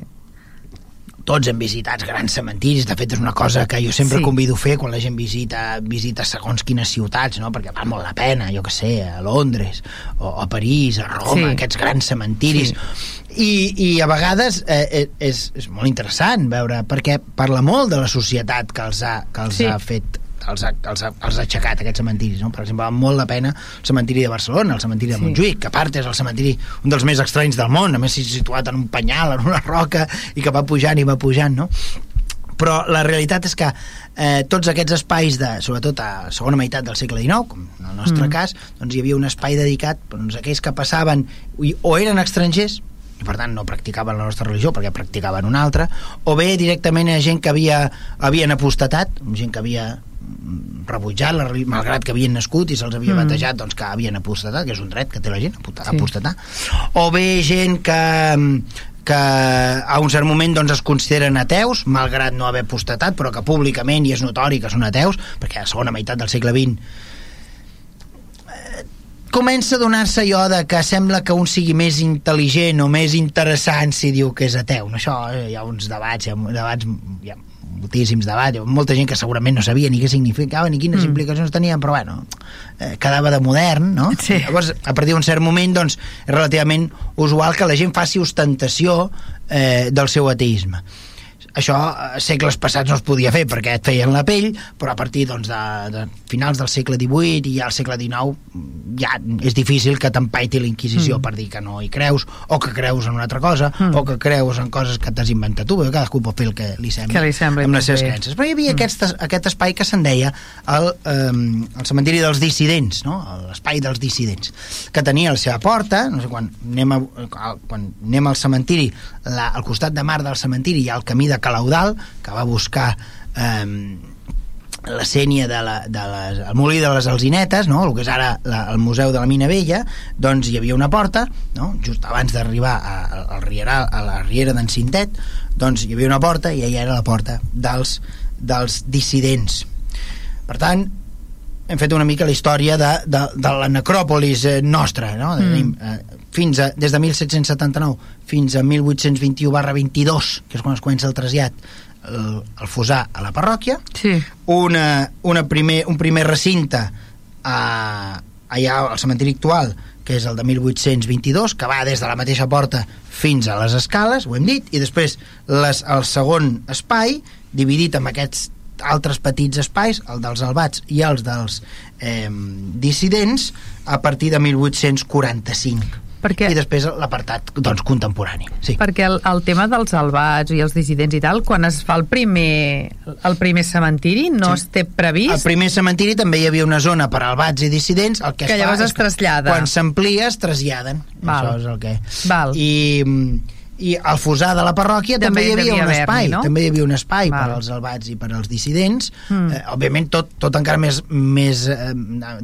Tots hem visitat grans cementiris, de fet és una cosa que jo sempre Sí. convido a fer quan la gent visita visita segons quines ciutats, no? perquè val molt la pena, jo que sé, a Londres o a París, a Roma, Sí. sí. aquests grans cementiris. Sí. I, I a vegades eh, eh, és, és molt interessant veure, perquè parla molt de la societat que els ha, que els Sí. ha fet els ha, els, ha, els ha aixecat aquests cementiris no? per exemple, val molt la pena el cementiri de Barcelona el cementiri de Sí. Montjuïc que a part és el cementiri un dels més estranys del món a més situat en un penyal, en una roca i que va pujant i va pujant no? però la realitat és que eh, tots aquests espais, de, sobretot a la segona meitat del segle XIX, com en el nostre Mm. cas, doncs hi havia un espai dedicat doncs, a aquells que passaven i- o eren estrangers i per tant no practicaven la nostra religió perquè practicaven una altra, o bé directament a gent que havia, havien apostatat, gent que havia rebutjat la malgrat que havien nascut i se'ls havia Mm. batejat doncs que havien apostatat, que és un dret que té la gent aposta- Sí. apostatar, o bé gent que que a un cert moment doncs, es consideren ateus, malgrat no haver apostatat, però que públicament i és notori que són ateus, perquè a la segona meitat del segle XX eh, comença a donar-se allò de que sembla que un sigui més intel·ligent o més interessant si diu que és ateu. No, això eh, hi ha uns debats, hi ha debats hi ha moltíssims debats, molta gent que segurament no sabia ni què significava ni quines Mm. mm. implicacions tenien, però bueno, eh, quedava de modern, no? Sí. Llavors, a partir d'un cert moment, doncs, és relativament usual que la gent faci ostentació eh, del seu ateisme. Això a segles passats no es podia fer perquè et feien la pell, però a partir doncs, de, de finals del segle XVIII i al segle XIX ja és difícil que t'empaiti la Inquisició Mm. per dir que no hi creus, o que creus en una altra cosa, Mm. o que creus en coses que t'has inventat tu, perquè cadascú pot fer el que li sembli, Que li sembli amb les seves creences. Però hi havia mm. aquest, aquest espai que se'n deia el, eh, el cementiri dels dissidents, no? l'espai dels dissidents, que tenia la seva porta, no sé, quan anem, a, quan anem al cementiri, la, al costat de mar del cementiri hi ha el camí de Calaudal, que va buscar eh, la sènia de la, de les, el molí de les Alzinetes, no? el que és ara la, el Museu de la Mina Vella, doncs hi havia una porta, no? just abans d'arribar al Rieral, a la Riera d'en Cintet, doncs hi havia una porta i allà era la porta dels, dels dissidents. Per tant, hem fet una mica la història de, de, de la necròpolis eh, nostra, no? Mm. Mm. Fins a, des de 1779 fins a 1821 barra 22, que és quan es comença el trasllat, el, el fosar a la parròquia, Sí. una, una primer, un primer recinte a, allà al cementiri actual que és el de 1822 que va des de la mateixa porta fins a les escales, ho hem dit, i després les, el segon espai dividit en aquests altres petits espais, el dels albats i els dels eh, dissidents a partir de 1845 Perquè- i després l'apartat doncs, contemporani sí. Perquè el, el tema dels albats i els dissidents i tal, quan es fa el primer, el primer cementiri, no Sí. es té previst? Al primer cementiri també hi havia una zona per albats i dissidents, el que, Que es fa llavors es trasllada. Quan s'amplia es traslladen. Val. Això és el que... Val. I, mm, i al fosar de la parròquia també, També hi havia un espai, no? també hi havia un espai Val. per als albats i per als dissidents, Mm. eh, òbviament tot, tot encara més, més eh,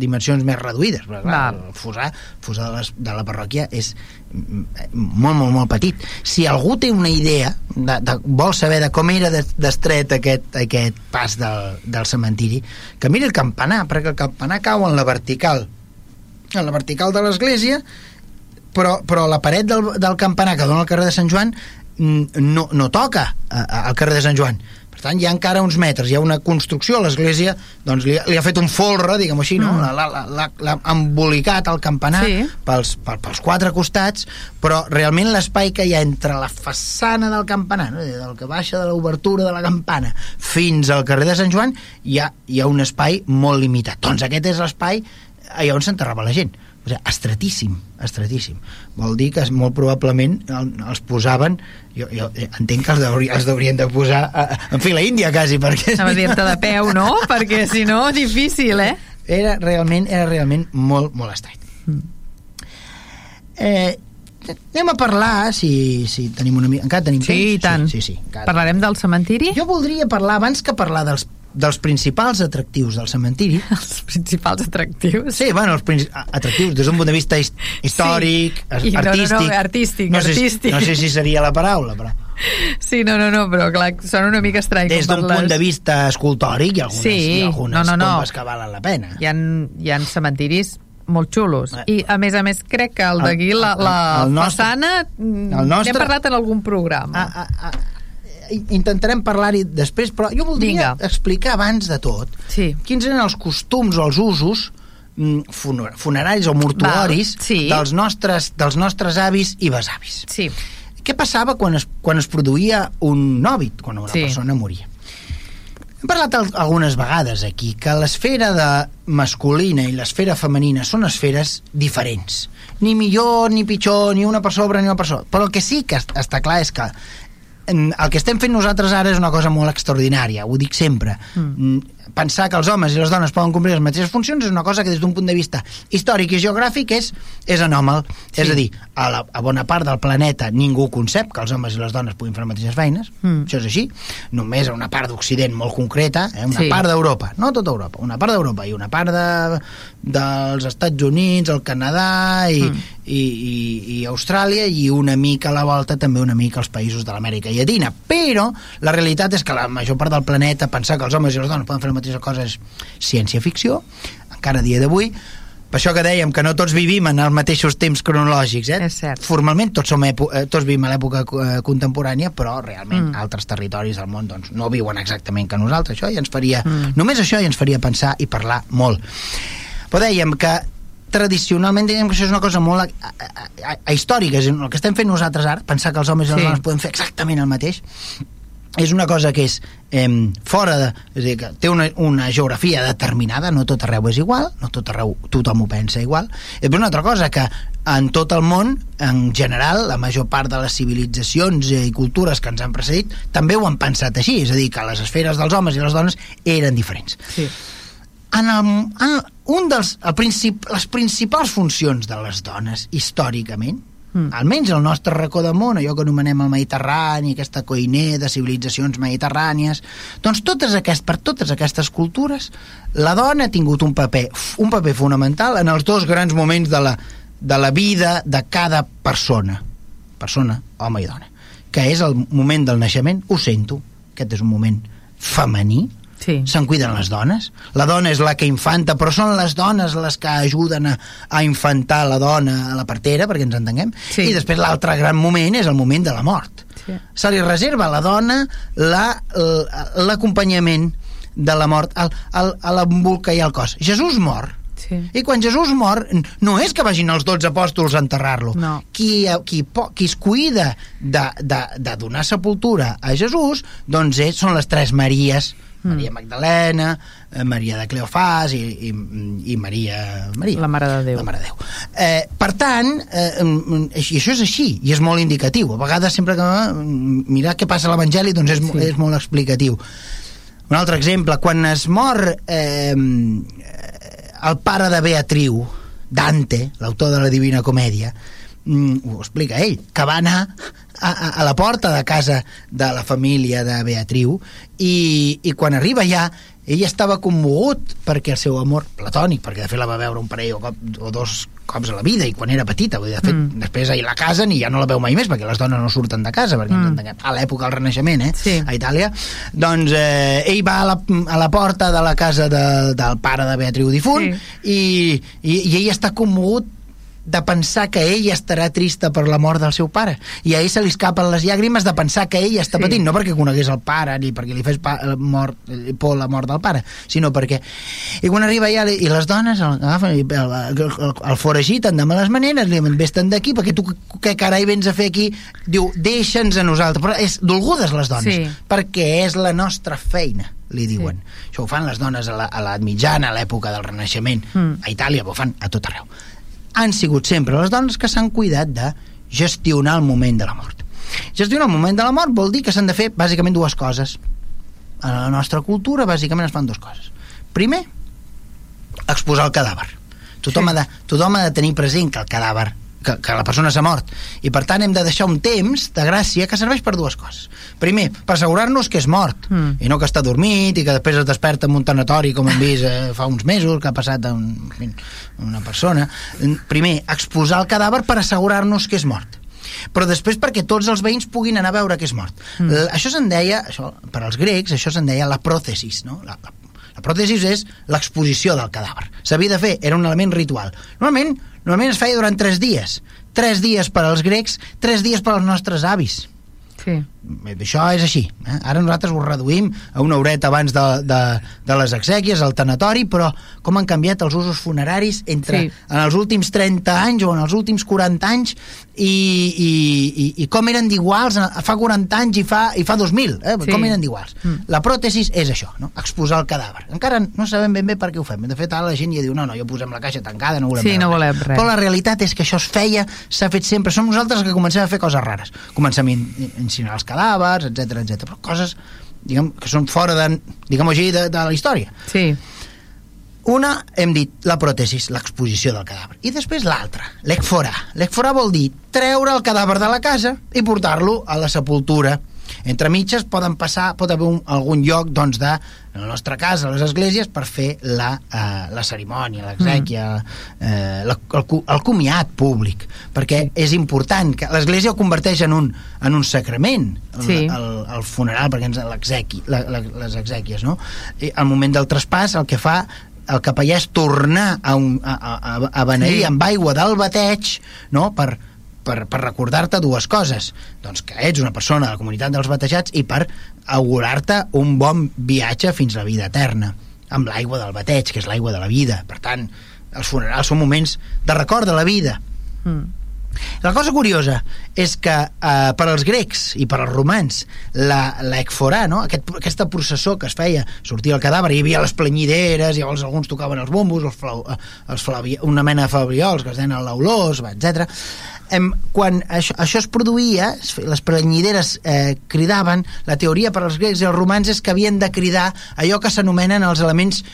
dimensions més reduïdes, però clar, Val. el fosar, el fosar de, les, de la parròquia és mm, molt, molt, molt petit. Si algú té una idea, de, de, vol saber de com era de- d'estret aquest, aquest pas del, del cementiri, que miri el campanar, perquè el campanar cau en la vertical en la vertical de l'església però, però la paret del, del campanar que dona al carrer de Sant Joan mm, no, no toca a, a, al carrer de Sant Joan per tant hi ha encara uns metres, hi ha una construcció l'església doncs li, ha- li ha fet un folre diguem-ho així, no? Mm. l'ha embolicat el campanar Sí. pels, pel, pels quatre costats però realment l'espai que hi ha entre la façana del campanar no? del que baixa de l'obertura de la campana fins al carrer de Sant Joan hi ha, hi ha un espai molt limitat doncs aquest és l'espai allà on s'enterrava la gent o sigui, estretíssim, estretíssim. Vol dir que es- molt probablement el, els posaven, jo, jo entenc que els, deuria, els deurien de posar a, en fila índia quasi, perquè Anava a dir-te de peu, no? Perquè si no, difícil, eh? era realment, era realment molt, molt estrany. Mm. Eh, anem a parlar, si, si tenim una mica... Encara tenim Sí, temps? tant. Sí, sí, sí encara. Parlarem del cementiri? Jo voldria parlar, abans que parlar dels, dels principals atractius del cementiri, Els principals atractius. Sí, bueno, els princi- atractius des d'un punt de vista his- històric, I no, no, no, artístic... artístic, no sé, artístic. No sé si seria la paraula, però... Sí, no, no, no, però clar, són una mica estrany. Des d'un parles. punt de vista escultòric hi ha algunes, Sí, hi ha algunes no, no, no. tombes que valen la pena. Hi ha, hi ha cementiris molt xulos. Eh. I, a més a més, crec que el d'aquí, la, la El- el nostre- façana, el nostre- n'hem parlat en algun programa. A, a, a, intentarem parlar-hi després, però jo voldria Vinga. explicar abans de tot Sí. quins eren els costums o els usos mm, funer- funeraris o mortuoris Val, sí. dels, nostres, dels nostres avis i besavis. Sí, Què passava quan es, quan es produïa un nòvit, quan una Sí. persona moria? Hem parlat al, algunes vegades aquí que l'esfera de masculina i l'esfera femenina són esferes diferents. Ni millor, ni pitjor, ni una per sobre, ni una per sobre. Però el que sí que est- està clar és que el que estem fent nosaltres ara és una cosa molt extraordinària, ho dic sempre. Mm. Pensar que els homes i les dones poden complir les mateixes funcions és una cosa que des d'un punt de vista històric i geogràfic és, és anòmal. Sí. És a dir, a, la, a bona part del planeta ningú concep que els homes i les dones puguin fer les mateixes feines, Mm. això és així. Només a una part d'Occident molt concreta, eh? una Sí. part d'Europa, no tota Europa, una part d'Europa i una part de, dels Estats Units, el Canadà i, Mm. I, i, i Austràlia i una mica a la volta també una mica als països de l'Amèrica Llatina. Però la realitat és que la major part del planeta pensar que els homes i les dones poden fer la mateixa cosa és ciència-ficció, encara dia d'avui, per això que dèiem que no tots vivim en els mateixos temps cronològics, eh? És cert. Formalment tots, som eh, tots vivim a l'època eh, contemporània, però realment Mm. altres territoris del món doncs, no viuen exactament que nosaltres. Això ja ens faria... Mm. Només això ja ens faria pensar i parlar molt. Però dèiem que tradicionalment dèiem que això és una cosa molt a, a, a, a històrica, és el que estem fent nosaltres ara, pensar que els homes i les Sí. dones poden fer exactament el mateix, és una cosa que és eh, fora de... És a dir, que té una, una geografia determinada, no tot arreu és igual, no tot arreu tothom ho pensa igual. I després una altra cosa, que en tot el món, en general, la major part de les civilitzacions i cultures que ens han precedit també ho han pensat així, és a dir, que les esferes dels homes i les dones eren diferents. sí. En, el, en un dels, el princip, les principals funcions de les dones, històricament, Mm. almenys el nostre racó de món, allò que anomenem el Mediterrani, aquesta coiner de civilitzacions mediterrànies, doncs totes aquest, per totes aquestes cultures, la dona ha tingut un paper, un paper fonamental en els dos grans moments de la, de la vida de cada persona, persona, home i dona, que és el moment del naixement, ho sento, aquest és un moment femení, Sí. se'n cuiden les dones. La dona és la que infanta, però són les dones les que ajuden a, a infantar la dona a la partera, perquè ens entenguem. Sí. I després l'altre gran moment és el moment de la mort. Sí. Se li reserva a la dona la- l'acompanyament de la mort, el, el, a l'embolcallar el cos. Jesús mor, Sí. i quan Jesús mor, no és que vagin els 12 apòstols a enterrar-lo. No. Qui, qui, qui es cuida de, de, de donar sepultura a Jesús, doncs és, són les tres Maries, Mm. Maria Magdalena, eh, Maria de Cleofàs i, i, i Maria, Maria... La Mare de Déu. La Mare de Déu. Eh, per tant, eh, i això és així, i és molt indicatiu. A vegades sempre que mm, mirar què passa a l'Evangeli doncs és, Sí. sí. és molt explicatiu. Un altre exemple, quan es mor eh, el pare de Beatriu, Dante, l'autor de la Divina Comèdia, mm, ho explica ell, que va anar a, a, a la porta de casa de la família de Beatriu i, i quan arriba allà ell estava commogut perquè el seu amor platònic, perquè de fet la va veure un parell o, cop, o dos cops a la vida i quan era petita, vull dir, de fet, Mm. després ahir la casen i ja no la veu mai més perquè les dones no surten de casa, perquè Mm. a l'època del Renaixement, eh? Sí. a Itàlia, doncs eh, ell va a la, a la porta de la casa de, del pare de Beatriu difunt Sí. i, i, i ell està commogut de pensar que ella estarà trista per la mort del seu pare i a ell se li escapen les llàgrimes de pensar que ella està Sí. patint, no perquè conegués el pare ni perquè li fes pa, mort, eh, por la mort del pare, sinó perquè i quan arriba allà i les dones el, agafen el, el, el, el foragiten de males maneres, li diuen, vés-te'n d'aquí perquè tu què carai vens a fer aquí diu, deixa'ns a nosaltres però és dolgudes les dones, Sí. perquè és la nostra feina li diuen. Sí. Això ho fan les dones a la mitjana, a l'època del Renaixement. Mm. A Itàlia ho fan a tot arreu. Han sigut sempre les dones que s'han cuidat de gestionar el moment de la mort. Gestionar el moment de la mort vol dir que s'han de fer bàsicament dues coses. A la nostra cultura bàsicament es fan dues coses. Primer, exposar el cadàver. Tothom, Sí. sí. ha de, tothom ha de tenir present que el cadàver que, que la persona s'ha mort. I per tant hem de deixar un temps de gràcia que serveix per dues coses. Primer, per assegurar-nos que és mort, Mm. i no que està dormit i que després es desperta en un tanatori, com hem vist eh, fa uns mesos, que ha passat a un, una persona. Primer, exposar el cadàver per assegurar-nos que és mort però després perquè tots els veïns puguin anar a veure que és mort. Mm. Això se'n deia, això, per als grecs, això se'n deia la pròtesis, no? La, la, la pròtesis és l'exposició del cadàver. S'havia de fer, era un element ritual. Normalment, normalment es feia durant tres dies. Tres dies per als grecs, tres dies per als nostres avis. Sí. Això és així. Eh? Ara nosaltres ho reduïm a una horeta abans de, de, de les exèquies, al tanatori, però com han canviat els usos funeraris entre Sí. en els últims 30 anys o en els últims 40 anys i, i, i, i com eren d'iguals a- fa 40 anys i fa, i fa 2.000, eh? Sí. com eren d'iguals. Mm. La pròtesis és això, no? exposar el cadàver. Encara no sabem ben bé per què ho fem. De fet, ara la gent ja diu, no, no, ja posem la caixa tancada, no volem Sí, no volem res. Però la realitat és que això es feia, s'ha fet sempre. Som nosaltres que comencem a fer coses rares. Comencem a incinerar els cadàvers, etc etc. però coses diguem, que són fora de, diguem així, de, de la història. Sí. Una, hem dit, la pròtesis, l'exposició del cadàver. I després l'altra, l'ecforà. L'ecforà vol dir treure el cadàver de la casa i portar-lo a la sepultura. Entre mitges poden passar, pot haver un, algun lloc doncs, de, en el nostre cas, a les esglésies, per fer la, eh, la cerimònia, l'exèquia, eh, la, el, el comiat públic, perquè és important que l'església ho converteix en un, en un sacrament, el, Sí. el, el funeral, perquè ens l'exèqui, les exèquies, no? I al moment del traspàs el que fa el capellà és tornar a, un, a, a, a beneir Sí. sí. amb aigua del bateig no? per, per, per recordar-te dues coses doncs que ets una persona de la comunitat dels batejats i per augurar-te un bon viatge fins a la vida eterna amb l'aigua del bateig, que és l'aigua de la vida per tant, els funerals són moments de record de la vida Mm. la cosa curiosa és que eh, per als grecs i per als romans la, la ecforà, no? Aquest, aquesta processó que es feia, sortia el cadàver hi havia les planyideres, llavors alguns tocaven els bombos els flau, eh, els flavi, una mena de flabriols que es deien laulós, etc. Em, quan això, això es produïa les planyideres eh, cridaven la teoria per als grecs i els romans és que havien de cridar allò que s'anomenen els elements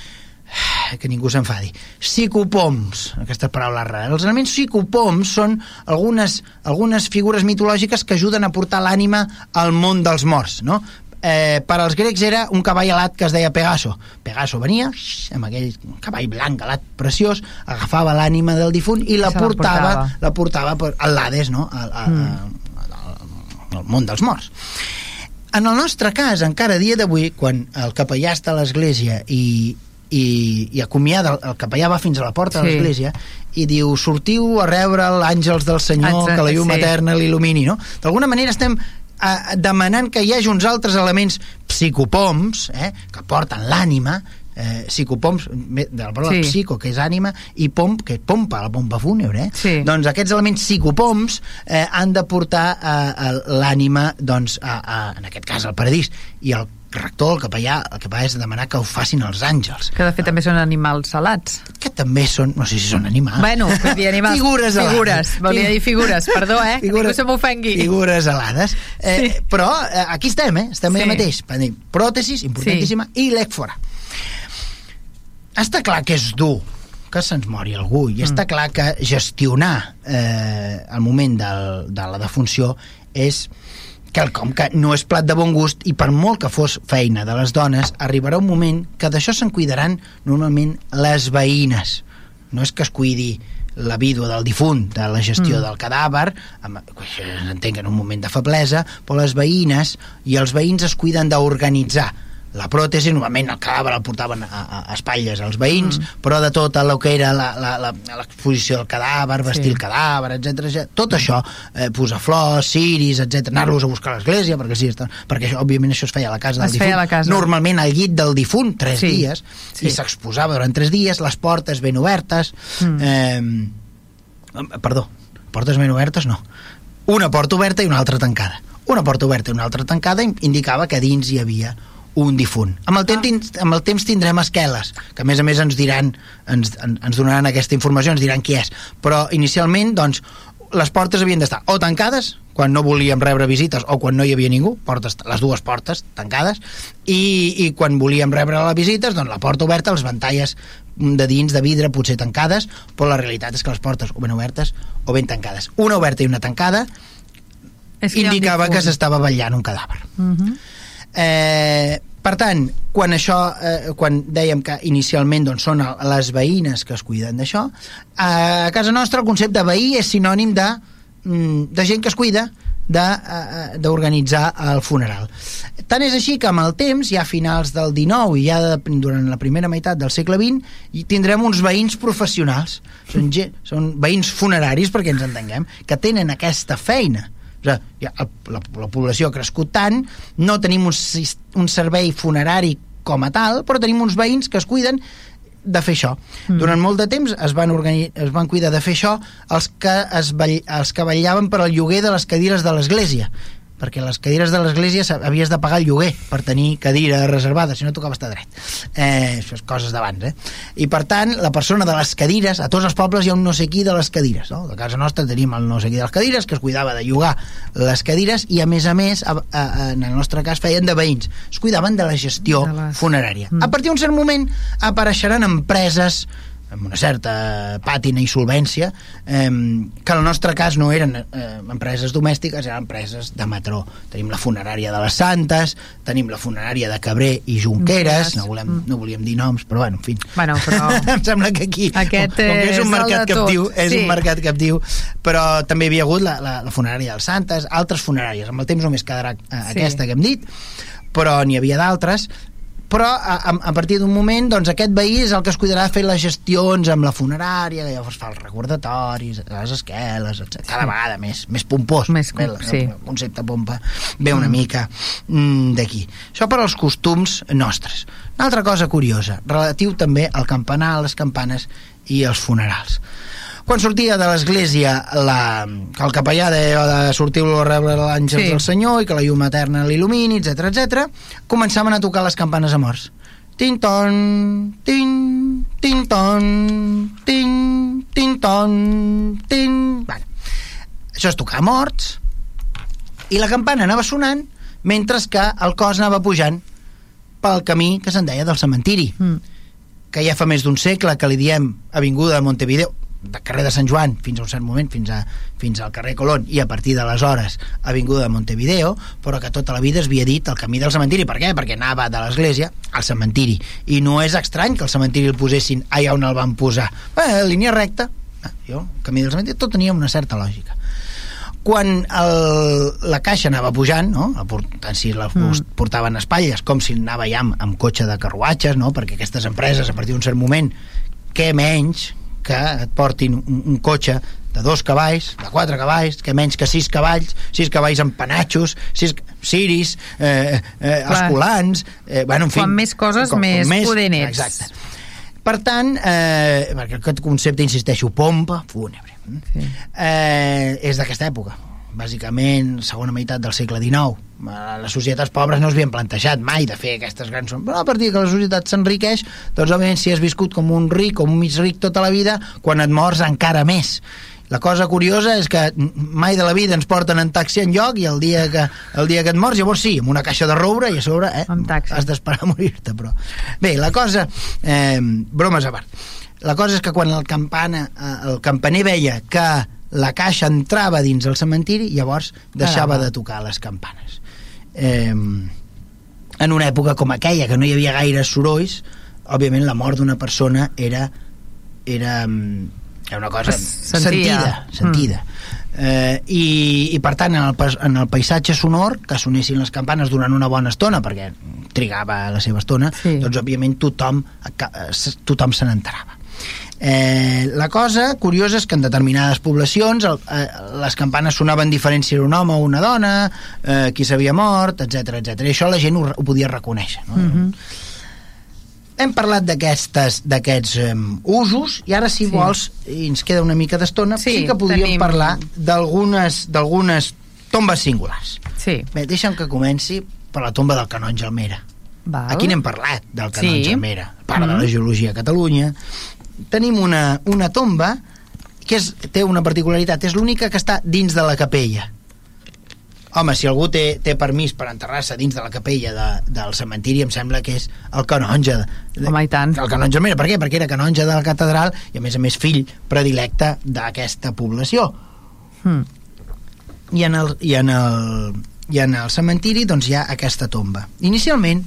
que ningú s'enfadi. Psicopoms, aquesta paraula rara. Els elements psicopoms són algunes, algunes figures mitològiques que ajuden a portar l'ànima al món dels morts, no? Eh, per als grecs era un cavall alat que es deia Pegaso. Pegaso venia amb aquell cavall blanc alat preciós, agafava l'ànima del difunt i la Se la portava, portava. la portava per, al l'Hades, no? Al, al, Mm. al, al món dels morts. En el nostre cas, encara a dia d'avui, quan el capellà està a l'església i, i, i acomiada, el, el capellà va fins a la porta de Sí. l'església i diu, sortiu a rebre l'àngels del Senyor, Exacte, que la llum sí. eterna l'il·lumini, no? D'alguna manera estem eh, demanant que hi hagi uns altres elements psicopoms, eh, que porten l'ànima, eh, psicopoms, de la paraula Sí. psico, que és ànima, i pomp, que és pompa, la pompa fúnebre, eh? Sí. Doncs aquests elements psicopoms eh, han de portar eh, a l'ànima, doncs, a, a, en aquest cas, al paradís. I el rector, el capellà, el que fa és demanar que ho facin els àngels, Que de fet també són animals salats. que també són, no sé si són animals. Bueno, vull dir animals... Figures alades. Figures, volia dir figures, perdó, eh? Que ningú se m'ofengui. Figures alades. Eh, Sí. Però eh, aquí estem, eh? Estem Sí. allà mateix. Tenim pròtesis, importantíssima, i l'ècfora. Està clar que és dur que se'ns mori algú i està clar que gestionar eh, el moment del, de la defunció és quelcom que no és plat de bon gust i per molt que fos feina de les dones arribarà un moment que d'això se'n cuidaran normalment les veïnes no és que es cuidi la vídua del difunt, de la gestió Mm. del cadàver, amb, entenc que en un moment de feblesa, però les veïnes i els veïns es cuiden d'organitzar la pròtesi, normalment el cadàver el portaven a, a, a espatlles als veïns, mm. però de tot el que era la- la- la- l'exposició del cadàver, vestir Sí. el cadàver, etc tot això, eh, posar flors, ciris, etc anar-los a buscar a l'església, perquè, sí, perquè això, òbviament això es feia a la casa del Es difunt, la casa. normalment al llit del difunt, tres Sí. dies, Sí. i s'exposava durant tres dies, les portes ben obertes, Mm. eh, perdó, portes ben obertes no, una porta oberta i una altra tancada. Una porta oberta i una altra tancada in- indicava que dins hi havia un difunt. Amb el, temps, tin- amb el temps tindrem esqueles, que a més a més ens diran, ens, en- ens donaran aquesta informació, ens diran qui és. Però inicialment, doncs, les portes havien d'estar o tancades, quan no volíem rebre visites o quan no hi havia ningú, portes, les dues portes tancades, i, i quan volíem rebre les visites, doncs la porta oberta, les ventalles de dins, de vidre, potser tancades, però la realitat és que les portes o ben obertes o ben tancades. Una oberta i una tancada És que indicava que s'estava vetllant un cadàver. Mhm. Eh, per tant, quan això, eh, quan dèiem que inicialment doncs, són les veïnes que es cuiden d'això, a casa nostra el concepte de veí és sinònim de, mm, de gent que es cuida eh, d'organitzar el funeral. Tant és així que amb el temps, ja a finals del 19 i ja de, durant la primera meitat del segle XX, hi tindrem uns veïns professionals. Són, gent, són veïns funeraris, perquè ens entenguem, que tenen aquesta feina. O sigui, el, la, la població ha crescut tant, no tenim un, un servei funerari com a tal, però tenim uns veïns que es cuiden de fer això. Mm. Durant molt de temps es van, es van cuidar de fer això els que, es els que vetllaven per al lloguer de les cadires de l'església perquè les cadires de l'església havies de pagar el lloguer per tenir cadira reservada, si no tocava estar dret. Eh, això és coses d'abans, eh? I per tant, la persona de les cadires, a tots els pobles hi ha un no sé qui de les cadires, no? A casa nostra tenim el no sé qui de les cadires, que es cuidava de llogar les cadires i, a més a més, a, a, en el nostre cas, feien de veïns. Es cuidaven de la gestió De les- funerària. Mm. A partir d'un cert moment apareixeran empreses amb una certa pàtina i solvència, eh, que en el nostre cas no eren eh, empreses domèstiques, eren empreses de metró. Tenim la funerària de les Santes, tenim la funerària de Cabré i Junqueras, no, volem, Mm. no volíem dir noms, però bueno, en fi. Bueno, però- em sembla que aquí, Aquest com, com que és un mercat captiu, és sí. un mercat captiu, però també hi havia hagut la, la, la funerària dels Santes, altres funeràries. Amb el temps només quedarà eh, Sí. aquesta que hem dit, però n'hi havia d'altres però a, a, a partir d'un moment doncs aquest veí és el que es cuidarà de fer les gestions amb la funerària, que llavors fa els recordatoris les esqueles, etc. cada vegada més, més pompós. Més com- Bé, el, sí. el concepte pompa ve una mica mm, d'aquí. Això per als costums nostres. Una altra cosa curiosa, relatiu també al campanar, les campanes i els funerals quan sortia de l'església la, el capellà deia de sortir a rebre l'àngel Sí. del Senyor i que la llum eterna l'il·lumini, etc etc. començaven a tocar les campanes a morts. Tin-ton, tin, tin-ton, tin, tin-ton, tin... Bueno, això és tocar a morts i la campana anava sonant mentre que el cos anava pujant pel camí que se'n deia del cementiri Mm. que ja fa més d'un segle que li diem Avinguda de Montevideo de carrer de Sant Joan fins a un cert moment, fins, a, fins al carrer Colón i a partir d'aleshores Avinguda de Montevideo, però que tota la vida es havia dit el camí del cementiri. Per què? Perquè anava de l'església al cementiri. I no és estrany que el cementiri el posessin allà on el van posar. Bé, línia recta. Ah, Jo, el camí del cementiri, tot tenia una certa lògica quan el, la caixa anava pujant, no? La port- tant si la mm. portaven a espatlles com si anava ja amb, amb cotxe de carruatges, no? perquè aquestes empreses, a partir d'un cert moment, què menys que et portin un, un cotxe de dos cavalls, de quatre cavalls, que menys que sis cavalls, sis cavalls amb penatxos, sis ciris, eh, eh, Clar. escolans... Eh, bueno, en fi, Quan més coses, més poder n'ets. Exacte. Per tant, eh, perquè aquest concepte, insisteixo, pompa fúnebre, Sí. eh, és d'aquesta època bàsicament segona meitat del segle XIX les societats pobres no es havien plantejat mai de fer aquestes grans però a partir que la societat s'enriqueix doncs òbviament si has viscut com un ric o un mig ric tota la vida quan et mors encara més. La cosa curiosa és que mai de la vida ens porten en taxi en lloc i el dia que, el dia que et mors, llavors sí, amb una caixa de roure i a sobre eh, has d'esperar a morir-te però... bé, la cosa eh, bromes a part. La cosa és que quan el, campana, eh, el campaner veia que la caixa entrava dins el cementiri, llavors deixava de tocar les campanes. Eh, en una època com aquella, que no hi havia gaires sorolls, òbviament la mort d'una persona era, era, mm, era una cosa Es sentia. sentida, sentida. Eh, i, i per tant en el, en el paisatge sonor que sonessin les campanes durant una bona estona perquè trigava la seva estona Sí. doncs òbviament tothom, tothom se n'enterava Eh, la cosa curiosa és que en determinades poblacions el, eh, les campanes sonaven diferents si era un home o una dona, eh, qui s'havia mort, etc etc. I això la gent ho, ho podia reconèixer. No? Mhm. Hem parlat d'aquests um, usos i ara, si Sí. vols, i ens queda una mica d'estona, sí, Sí, que podríem tenim- parlar d'algunes d'algunes tombes singulars. Sí. Bé, deixa'm que comenci per la tomba del canonge Almera. Val. Aquí n'hem parlat, del canonge Sí. Almera. Part de Mm. la geologia a Catalunya. Tenim una, una tomba que és, té una particularitat, és l'única que està dins de la capella. home, si algú té, té permís per enterrar-se dins de la capella de, del cementiri, em sembla que és el canonge. De, Home, i tant. El canonge, mira, per què? Perquè era canonge de la catedral i, a més a més, fill predilecte d'aquesta població. Mm. I en el, i en el, i en el cementiri doncs, hi ha aquesta tomba. Inicialment,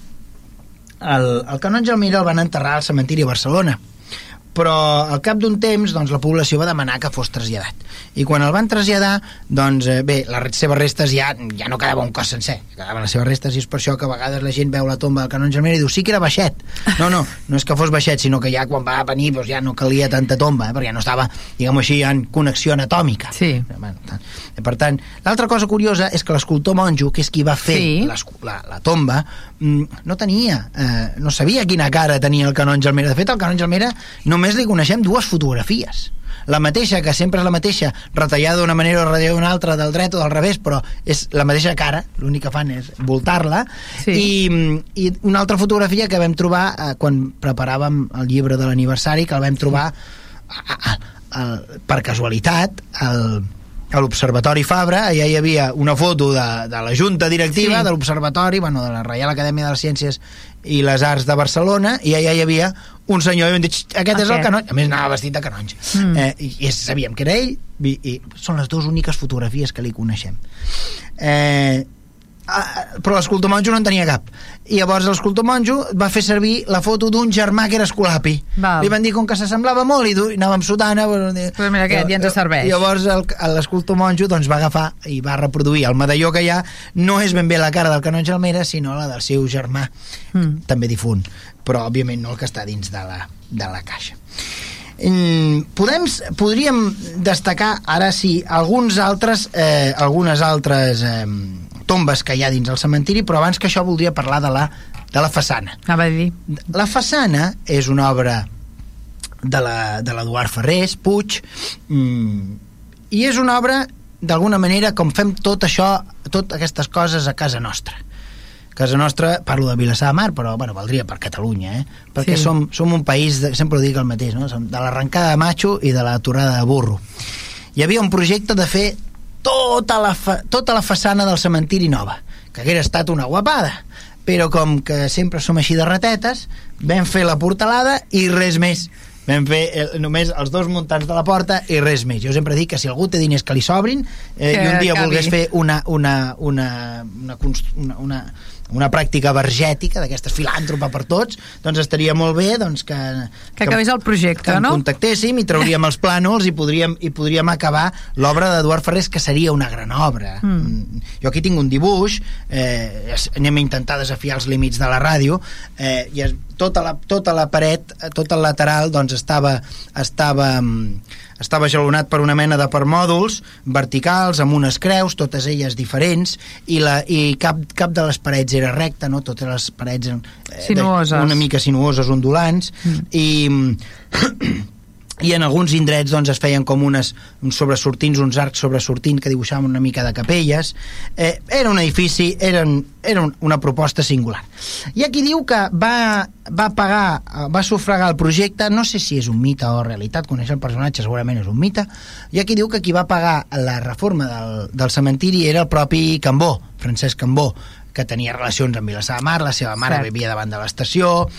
el, el canonge Almira el van enterrar al cementiri a Barcelona, però al cap d'un temps doncs, la població va demanar que fos traslladat i quan el van traslladar doncs eh, bé, les seves restes ja, ja no quedava un cos sencer, quedaven les seves restes i és per això que a vegades la gent veu la tomba del canonge Almira i diu sí que era baixet no, no, no és que fos baixet sinó que ja quan va venir doncs, ja no calia tanta tomba eh, perquè ja no estava, diguem així, en connexió anatòmica Sí. Bueno, tant. per tant, l'altra cosa curiosa és que l'escultor monjo, que és qui va fer Sí. la, la tomba, mm, no tenia, eh, no sabia quina cara tenia el canonge Almera. De fet, el canonge Almera només li coneixem dues fotografies. La mateixa, que sempre és la mateixa, retallada d'una manera o retallada d'una altra, del dret o del revés, però és la mateixa cara, l'únic que fan és voltar-la, Sí. i, i una altra fotografia que vam trobar eh, quan preparàvem el llibre de l'aniversari, que el vam trobar a, a, a, per casualitat al, a l'Observatori Fabra, allà hi havia una foto de, de la junta directiva Sí. de l'Observatori, bueno, de la Reial Acadèmia de les Ciències i les Arts de Barcelona, i allà hi havia un senyor, i vam dir, "Xt, aquest és el canonge, a més anava vestit de canonge, Mm. eh, i, i sabíem que era ell, i, i són les dues úniques fotografies que li coneixem. Eh, però l'escultor monjo no en tenia cap i llavors l'escultor monjo va fer servir la foto d'un germà que era escolapi Val. li van dir com que s'assemblava molt i, du- i anava amb sotana però, Pues mira aquest, ja ens serveix. llavors l'escultor monjo doncs, va agafar i va reproduir el medalló que hi ha no és ben bé la cara del canonge Almera sinó la del seu germà Mm. també difunt però òbviament no el que està dins de la, de la caixa Mm, podem, podríem destacar ara sí alguns altres eh, algunes altres eh, tombes que hi ha dins el cementiri però abans que això voldria parlar de la, de la façana Anava a dir. la façana és una obra de la- de l'Eduard Ferrés, Puig, mm, i és una obra, d'alguna manera, com fem tot això, totes aquestes coses a casa nostra. Casa nostra, parlo de Vilassar de Mar, però bueno, valdria per Catalunya, eh? perquè Sí. som, som un país, de, sempre ho dic el mateix, no? Som de l'arrencada de macho i de la torada de burro. Hi havia un projecte de fer tota la, fa, tota la façana del cementiri nova, que haguera estat una guapada, però com que sempre som així de ratetes, vam fer la portalada i res més. Vam fer el, només els dos muntants de la porta i res més. Jo sempre dic que si algú té diners que li sobrin eh, Que i un dia acabi. volgués fer una, una, una, una, const- una, una, una pràctica vergètica d'aquestes filàntropa per tots, doncs estaria molt bé doncs, que, Que acabés el projecte, que no? contactéssim i trauríem els plànols i podríem, i podríem acabar l'obra d'Eduard Ferrés, que seria una gran obra. Mm. Jo aquí tinc un dibuix, eh, anem a intentar desafiar els límits de la ràdio, eh, i tota, la, tota la paret, eh, tot el lateral, doncs estava, estava, mm, estava jalonat per una mena de permòduls verticals, amb unes creus, totes elles diferents, i, la, i cap, cap de les parets era recta, no? totes les parets eren eh, de- Sinuoses. una mica sinuoses, ondulants, Mm. i i en alguns indrets doncs, es feien com unes uns sobresortins, uns arcs sobresortint que dibuixaven una mica de capelles. Eh, era un edifici, era, un, era un, una proposta singular. Hi ha qui diu que va, va pagar va sufragar el projecte. No sé si és un mite o realitat, conèixer el personatge segurament és un mite, hi ha qui diu que qui va pagar la reforma del, del cementiri era el propi Cambó, Francesc Cambó que tenia relacions amb Vilassar de Mar la seva mare Cert. vivia davant de l'estació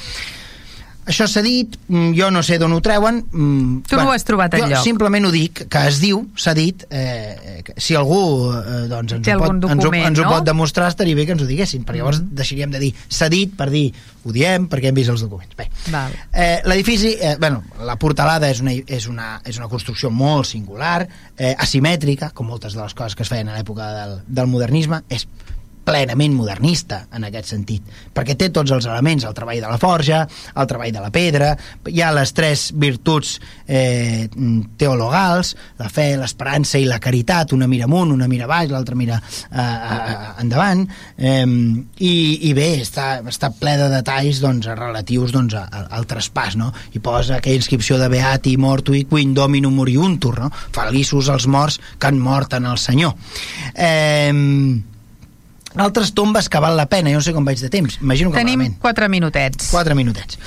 això s'ha dit, mm, jo no sé d'on ho treuen. mm, Tu no ho has trobat jo enlloc. simplement ho dic, que es diu, s'ha dit, eh, si algú eh, doncs ens, Té ho pot, algun ens, ho, document, ens ho no? pot demostrar, estaria bé que ens ho diguessin, perquè llavors deixaríem de dir s'ha dit per dir ho diem perquè hem vist els documents. Bé, Val. Eh, L'edifici, eh, bueno, la portalada és una, és, una, és una construcció molt singular, eh, asimètrica, com moltes de les coses que es feien a l'època del, del modernisme, és plenament modernista en aquest sentit, perquè té tots els elements, el treball de la forja, el treball de la pedra, hi ha les tres virtuts eh, teologals, la fe, l'esperança i la caritat, una mira amunt, una mira baix, l'altra mira eh, eh, endavant, eh, i, i bé, està, està ple de detalls doncs, relatius doncs, a- a- al traspàs, no? i posa aquella inscripció de Beati Mortui Quin Dominum Moriuntur, no? feliços els morts que han mort en el Senyor. Eh, altres tombes que val la pena, jo no sé com vaig de temps, imagino que Tenim malament. quatre minutets. Quatre minutets.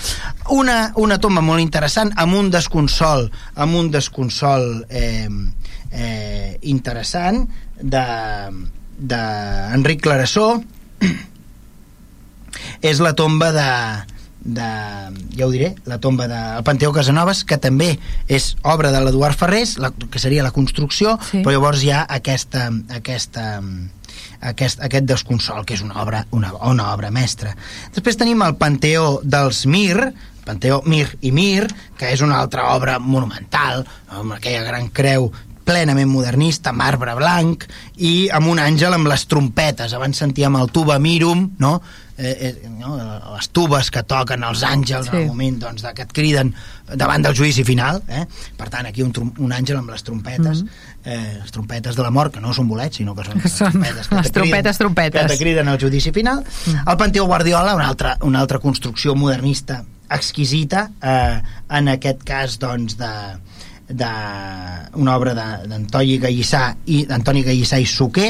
Una, una tomba molt interessant, amb un desconsol, amb un desconsol eh, eh, interessant de, d'Enric Clarasó és la tomba de, de, ja ho diré, la tomba del Panteó Casanovas, que també és obra de l'Eduard Ferrés, la, que seria la construcció, Sí. però llavors hi ha aquesta, aquesta, aquest, aquest desconsol, que és una obra, una, una obra mestra. Després tenim el Panteó dels Mir, Panteó Mir i Mir, que és una altra obra monumental, amb aquella gran creu plenament modernista, marbre blanc i amb un àngel amb les trompetes abans sentíem el tuba mirum no? Eh, eh, no? les tubes que toquen els àngels sí. en el moment doncs, de, que et criden davant del judici final eh? per tant aquí un, un àngel amb les trompetes mm -hmm. eh, les trompetes de la mort que no són bolets sinó que són, Que són trompetes que les te criden- trompetes, trompetes. que te criden al judici final el Panteó Guardiola una altra, una altra construcció modernista exquisita eh, en aquest cas doncs de de una obra d'Antoni Gallissà i d'Antoni Gallissà i Suquer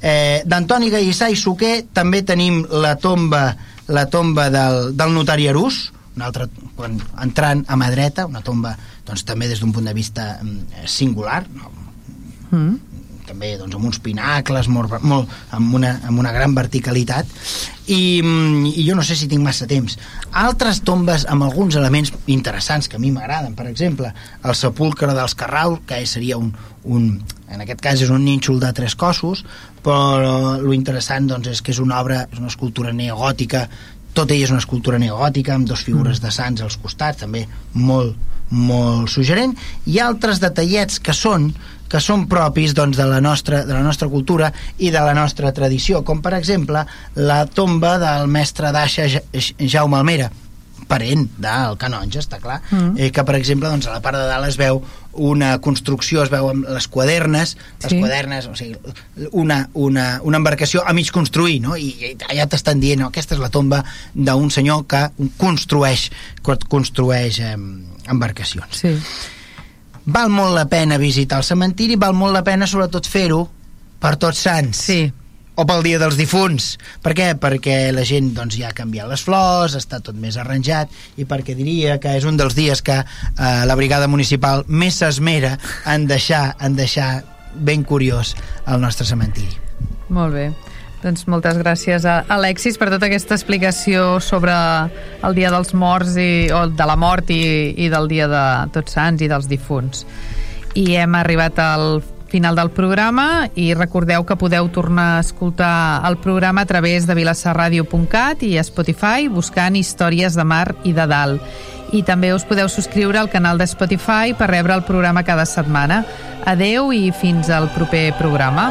eh, d'Antoni Gallissà i Suquer també tenim la tomba la tomba del, del notari Arús una altra, quan, entrant a mà dreta una tomba doncs, també des d'un punt de vista mm, singular no? Mm. També doncs, amb uns pinacles molt, molt, amb, una, amb una gran verticalitat. I, mm, i jo no sé si tinc massa temps. Altres tombes amb alguns elements interessants que a mi m'agraden per exemple el sepulcre dels Carrau que seria un, un en aquest cas és un nínxol de tres cossos però lo interessant doncs, és que és una obra és una escultura neogòtica. Tot ella és una escultura neogòtica amb dos figures de sants als costats també molt, molt suggerent. I altres detallets que són que són propis doncs, de, la nostra, de la nostra cultura i de la nostra tradició, com per exemple la tomba del mestre d'Aixa Ja- Jaume Almera, parent del canonge, està clar, Mm. eh, que per exemple doncs, a la part de dalt es veu una construcció, es veuen les quadernes, les Sí. quadernes, o sigui, una, una, una embarcació a mig construir, no? I, i allà t'estan dient, no, aquesta és la tomba d'un senyor que construeix, construeix eh, embarcacions Sí. Val molt la pena visitar el cementiri, val molt la pena sobretot fer-ho per tots sants Sí. o pel dia dels difunts per què? perquè la gent doncs, ja ha canviat les flors està tot més arranjat i perquè diria que és un dels dies que eh, la brigada municipal més s'esmera en deixar, en deixar ben curiós el nostre cementiri Molt bé. Doncs moltes gràcies a Alexis per tota aquesta explicació sobre el Dia dels Morts i, o de la mort i, i del Dia de Tots Sants i dels difunts. I hem arribat al final del programa i recordeu que podeu tornar a escoltar el programa a través de vilassarradio.cat i a Spotify buscant històries de mar i de dalt. I també us podeu subscriure al canal de Spotify per rebre el programa cada setmana. Adeu i fins al proper programa.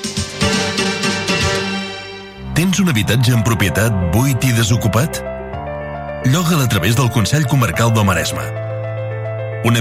Tens un habitatge en propietat buit i desocupat? Lloga'l a través del Consell Comarcal del Maresme. Una